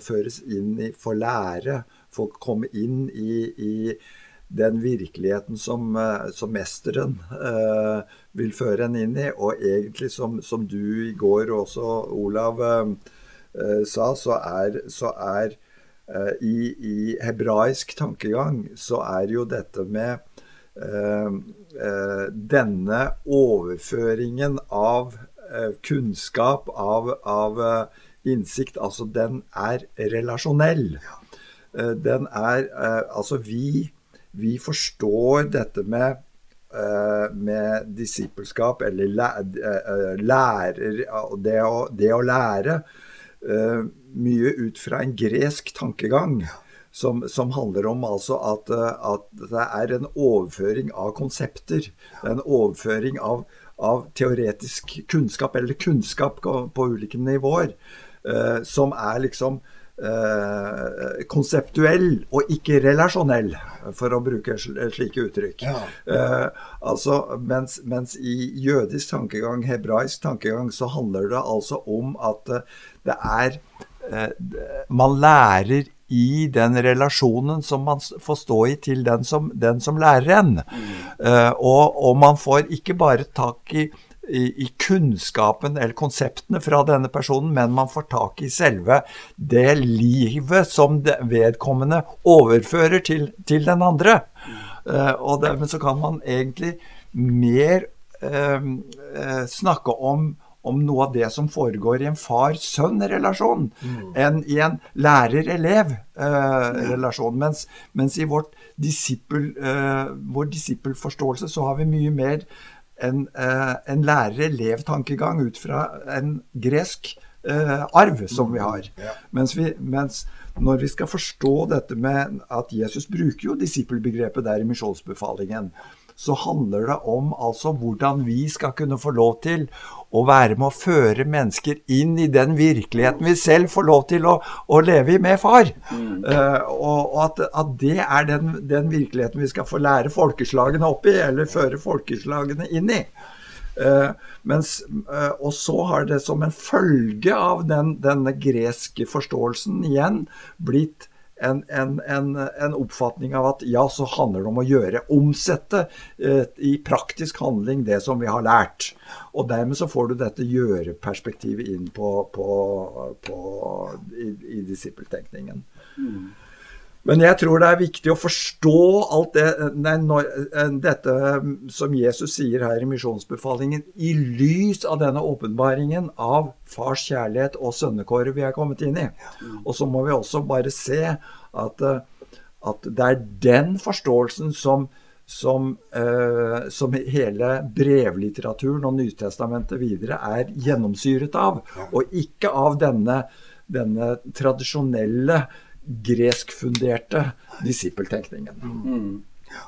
Føres inn i, får lære, får komme inn i, i den virkeligheten som, eh, som mesteren eh, vil føre en inn i. Og egentlig, som, som du i går også, Olav, eh, eh sa, så er, så er eh, i, i, hebraisk tankegang så er jo dette med eh, denne overføringen av kunnskap, av, av innsikt, altså den er relasjonell. Den er Altså, vi vi forstår dette med, med disippelskap, eller eh, lærer det å, det å lære, mye ut fra en gresk tankegang. Som, som, handler om altså at, at, det er en overføring av konsepter. Er en overføring av, av teoretisk kunnskap, eller kunnskap på, ulike nivåer, uh, som er liksom eh, konseptuell og ikke relasjonell, for å bruke slike uttrykk. Ja. Eh, altså, mens, mens, i jødisk tankegang, hebraisk tankegang, så handler det altså om at eh, det er eh, Man lærer i den relasjonen som man får stå i til den som, den som lærer en. Mm. Uh, og, og, man får ikke bare tak i i, i, kunnskapen eller konseptene fra denne personen, men man får tak i selve det livet som det vedkommende overfører til, til den andre. Uh, og dermed så kan man egentlig mer uh, snakke om, om, noe av det som foregår i en far-sønn-relasjon, mm. enn i en lærer-elev-relasjon. Mens, mens, i vårt disippel, vår disippelforståelse så har vi mye mer en, eh, en lærer-elev-tankegang ut fra en gresk eh, arv som vi har. Mens, vi, mens, når vi skal forstå dette med at Jesus bruker jo disippelbegrepet der i misjonsbefalingen, så handler det om altså hvordan vi skal kunne få lov til å være med å føre mennesker inn i den virkeligheten vi selv får lov til å, å leve i med far. Mm. Uh, og, og at, at, det er den, den, virkeligheten vi skal få lære folkeslagene opp i, eller føre folkeslagene inn i. Uh, mens, uh, og så har det som en følge av den, denne greske forståelsen igjen blitt en, en, en, en, oppfatning av at ja, så handler det om å gjøre, omsette eh, i praktisk handling det som vi har lært. Og dermed så får du dette gjøre-perspektivet inn på, på, på, i, i disippeltenkningen. Mm. Men jeg tror det er viktig å forstå alt det, nei, når, eh, dette som Jesus sier her i misjonsbefalingen, i lys av denne åpenbaringen av fars kjærlighet og sønnekåret vi er kommet inn i. Og så må vi også bare se at, eh, at det er den forståelsen som, som, uh, som, hele brevlitteraturen og Nytestamentet videre er gjennomsyret av, og ikke av denne, denne tradisjonelle greskfunderte disippeltenkningen. Mm. Ja,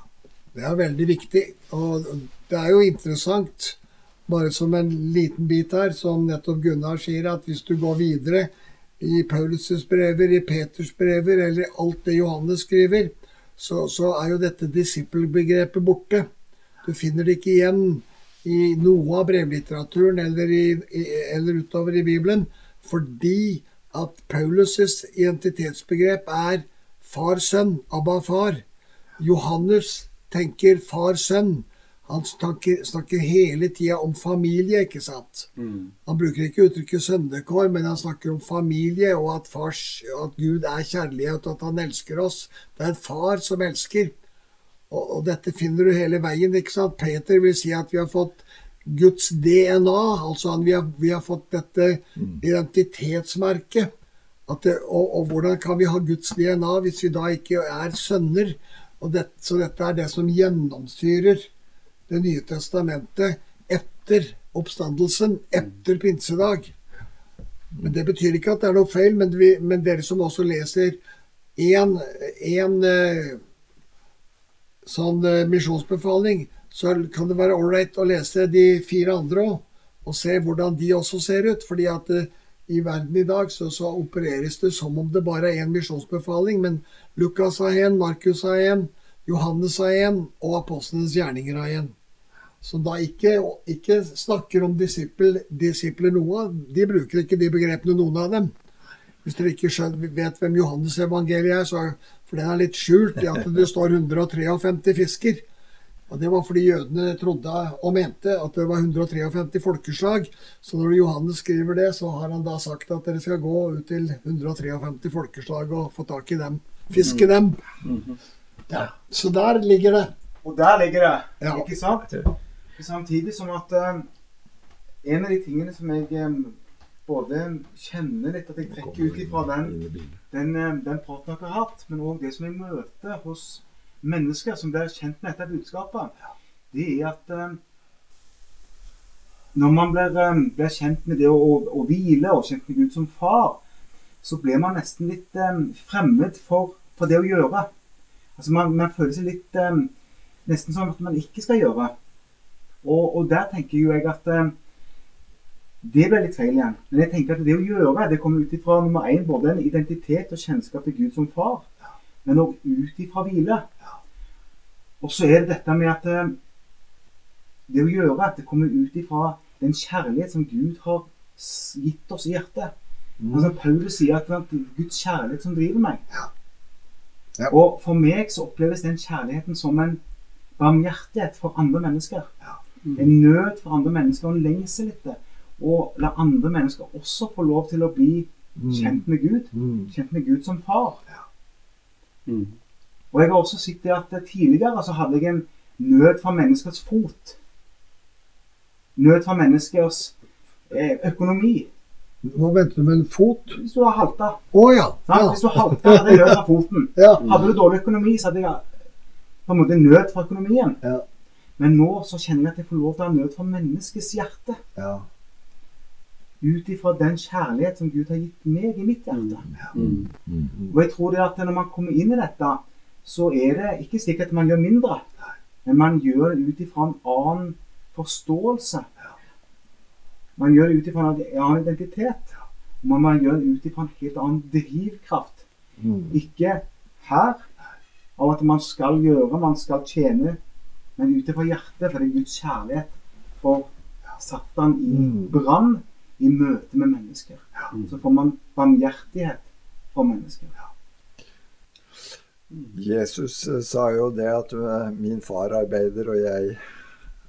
det er veldig viktig. Og det er jo interessant, bare som en liten bit her, som nettopp Gunnar sier, at hvis du går videre i Paulus' brever, i Peters brever, eller alt det Johannes skriver, så, så er jo dette disippelbegrepet borte. Du finner det ikke igjen i noe av brevlitteraturen eller, i, eller utover i Bibelen, fordi at Paulus' identitetsbegrep er far-sønn, Abba-far. Johannes tenker far-sønn. Han snakker, snakker hele tida om familie, ikke sant? Mm. Han bruker ikke uttrykket sønnekår, men han snakker om familie, og at, fars, at, Gud er kjærlighet, og at han elsker oss. Det er en far som elsker. Og, og, dette finner du hele veien. ikke sant? Peter vil si at vi har fått Guds DNA. Altså vi har, vi har fått dette mm. identitetsmerket. Det, og, og, hvordan kan vi ha Guds DNA hvis vi da ikke er sønner? Det, så dette er det som gjennomsyrer Det nye testamentet etter oppstandelsen, etter pinsedag. Men Det betyr ikke at det er noe feil, men, vi, men dere som også leser én eh, sånn eh, misjonsbefaling, så kan det være ålreit å lese de fire andre òg, og se hvordan de også ser ut. fordi at uh, i verden i dag så, så, opereres det som om det bare er én misjonsbefaling, men Lukas har én, Markus har én, Johannes har én, og apostlenes gjerninger har én. Som da ikke, ikke snakker om disipler noe. De bruker ikke de begrepene, noen av dem. Hvis dere ikke vet hvem Johannes evangeliet er, så, for den er litt skjult i at det står 153 fisker. Og Det var fordi jødene trodde og mente at det var 153 folkeslag. Så når Johannes skriver det, så har han da sagt at dere skal gå ut til 153 folkeslag og få tak i dem. Fiske dem. Ja, Så der ligger det. Og der ligger det, Ja. ikke sant? Samtidig som at uh, en av de tingene som jeg um, både kjenner litt at jeg trekker ut ifra den, den, eh, den praten dere har hatt, men òg det som jeg møter hos mennesker som blir kjent med dette budskapet, det er at eh, når man blir, eh, blir kjent med det å, å, å hvile og kjent med Gud som far, så blir man nesten litt eh, fremmed for, for det å gjøre. Altså man, man føler seg litt nesten sånn at man ikke skal gjøre. Og, og der tenker jo jeg at det blir litt feil igjen. Men jeg tenker at det å gjøre, det kommer ut ifra nummer én både en identitet og kjennskap til Gud som far, men òg ut ifra hvile. Og så er det dette med at eh, det å gjøre, at det kommer ut ifra den kjærlighet som Gud har gitt oss i hjertet. Altså Paulus sier at det er Guds kjærlighet som driver meg. Ja. Og for meg så oppleves den kjærligheten som en barmhjertighet for andre mennesker. En nød for andre mennesker, og en lengsel etter å la andre mennesker også få lov til å bli kjent med Gud. Mm. Kjent med Gud som far. Mm. Og jeg har også sett det at tidligere så hadde jeg en nød for menneskers fot. Nød for menneskers eh, økonomi. Hva venter du med en fot? Hvis du har halta. Å ja. ja. Hvis du halta, hadde jeg nød for foten. ja. Hadde du dårlig økonomi, så hadde jeg på en måte nød for økonomien. Ja. Men nå så kjenner jeg at jeg får lov til å ha nød for menneskets hjerte. ja. Ut ifra den kjærlighet som Gud har gitt meg i mitt hjerte. Mm. Og jeg tror det at når man kommer inn i dette, så er det ikke slik at man gjør mindre, men man gjør det ut ifra en annen forståelse. Man gjør det ut ifra en annen identitet. men man- man gjør det ut ifra en helt annen drivkraft. Mm. Ikke her, av at man skal gjøre, man skal tjene, men ut ifra hjertet, for det er Guds kjærlighet for Satan i Mm. brann i møte med mennesker. Så får man barmhjertighet for mennesker. Jesus eh, sa jo det at eh, min far arbeider, og jeg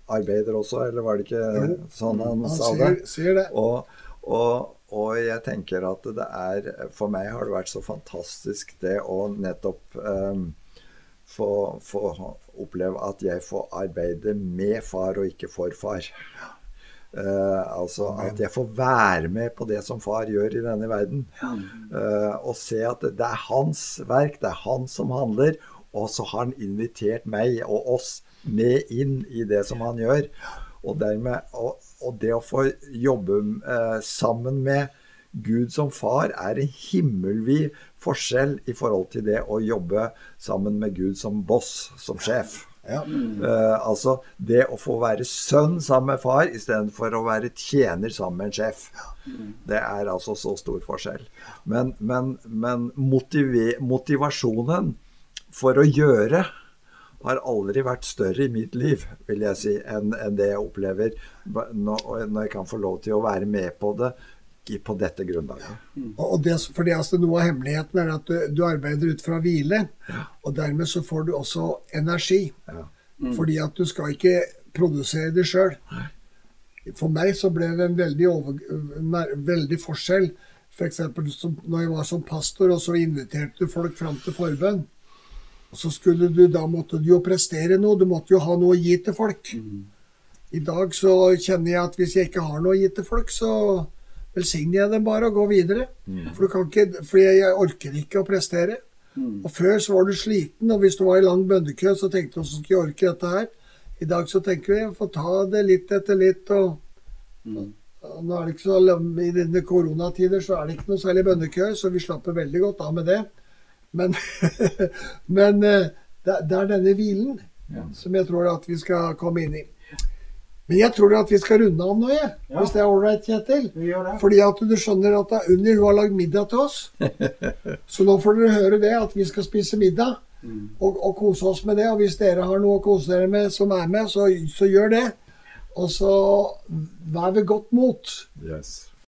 arbeider også, eller var det ikke sånn han Han sa sier, det? sier det. Og, og, og jeg tenker at det er For meg har det vært så fantastisk det å nettopp um, få, få oppleve at jeg får arbeide med far og ikke for far. Eh, altså at jeg får være med på det som far gjør i denne verden. Uh, og se at det er hans verk, det er han som handler. Og så har han invitert meg og oss med inn i det som han gjør. Og, dermed, og, og det å få jobbe uh, sammen med Gud som far er en himmelvid forskjell i forhold til det å jobbe sammen med Gud som boss, som sjef. Ja. Uh, altså det å få være sønn sammen med far istedenfor å være tjener sammen med en sjef. Det er altså så stor forskjell. Men, men, men motivasjonen for å gjøre har aldri vært større i mitt liv, vil jeg si, enn enn det jeg opplever når, når jeg kan få lov til å være med på det i- på dette grunnlaget. Og det, fordi altså, Noe av hemmeligheten er at du, du arbeider ut fra hvile, og dermed så får du også energi. Ja. Fordi at du skal ikke produsere det sjøl. For meg så ble det en veldig, over, veldig forskjell. F.eks. som når jeg var som pastor, og så inviterte du folk fram til forbønn. Så skulle du, Da måtte du jo prestere noe. Du måtte jo ha noe å gi til folk. I dag så kjenner jeg at hvis jeg ikke har noe å gi til folk, så velsigner jeg dem bare og går videre. For du kan ikke, for jeg orker ikke å prestere. Og Før så var du sliten, og hvis du var i lang bønnekø, så tenkte du hvordan skal jeg orke dette her. I dag så tenker vi får ta det litt etter litt. og og nå er det ikke så, I denne koronatider så er det ikke noe særlig bønnekø, så vi slapper veldig godt av med det. Men, men eh, det, er denne hvilen som jeg tror at vi skal komme inn i. Men jeg tror at vi skal runde av nå, jeg. Ja. Hvis det er ålreit, Kjetil. Fordi at du skjønner at det Unni har lagd middag til oss. Så nå får dere høre det, at vi skal spise middag. Og, og kose oss med det. Og hvis dere har noe å kose dere med som er med, så, så gjør det. Og så vær ved godt mot. Yes.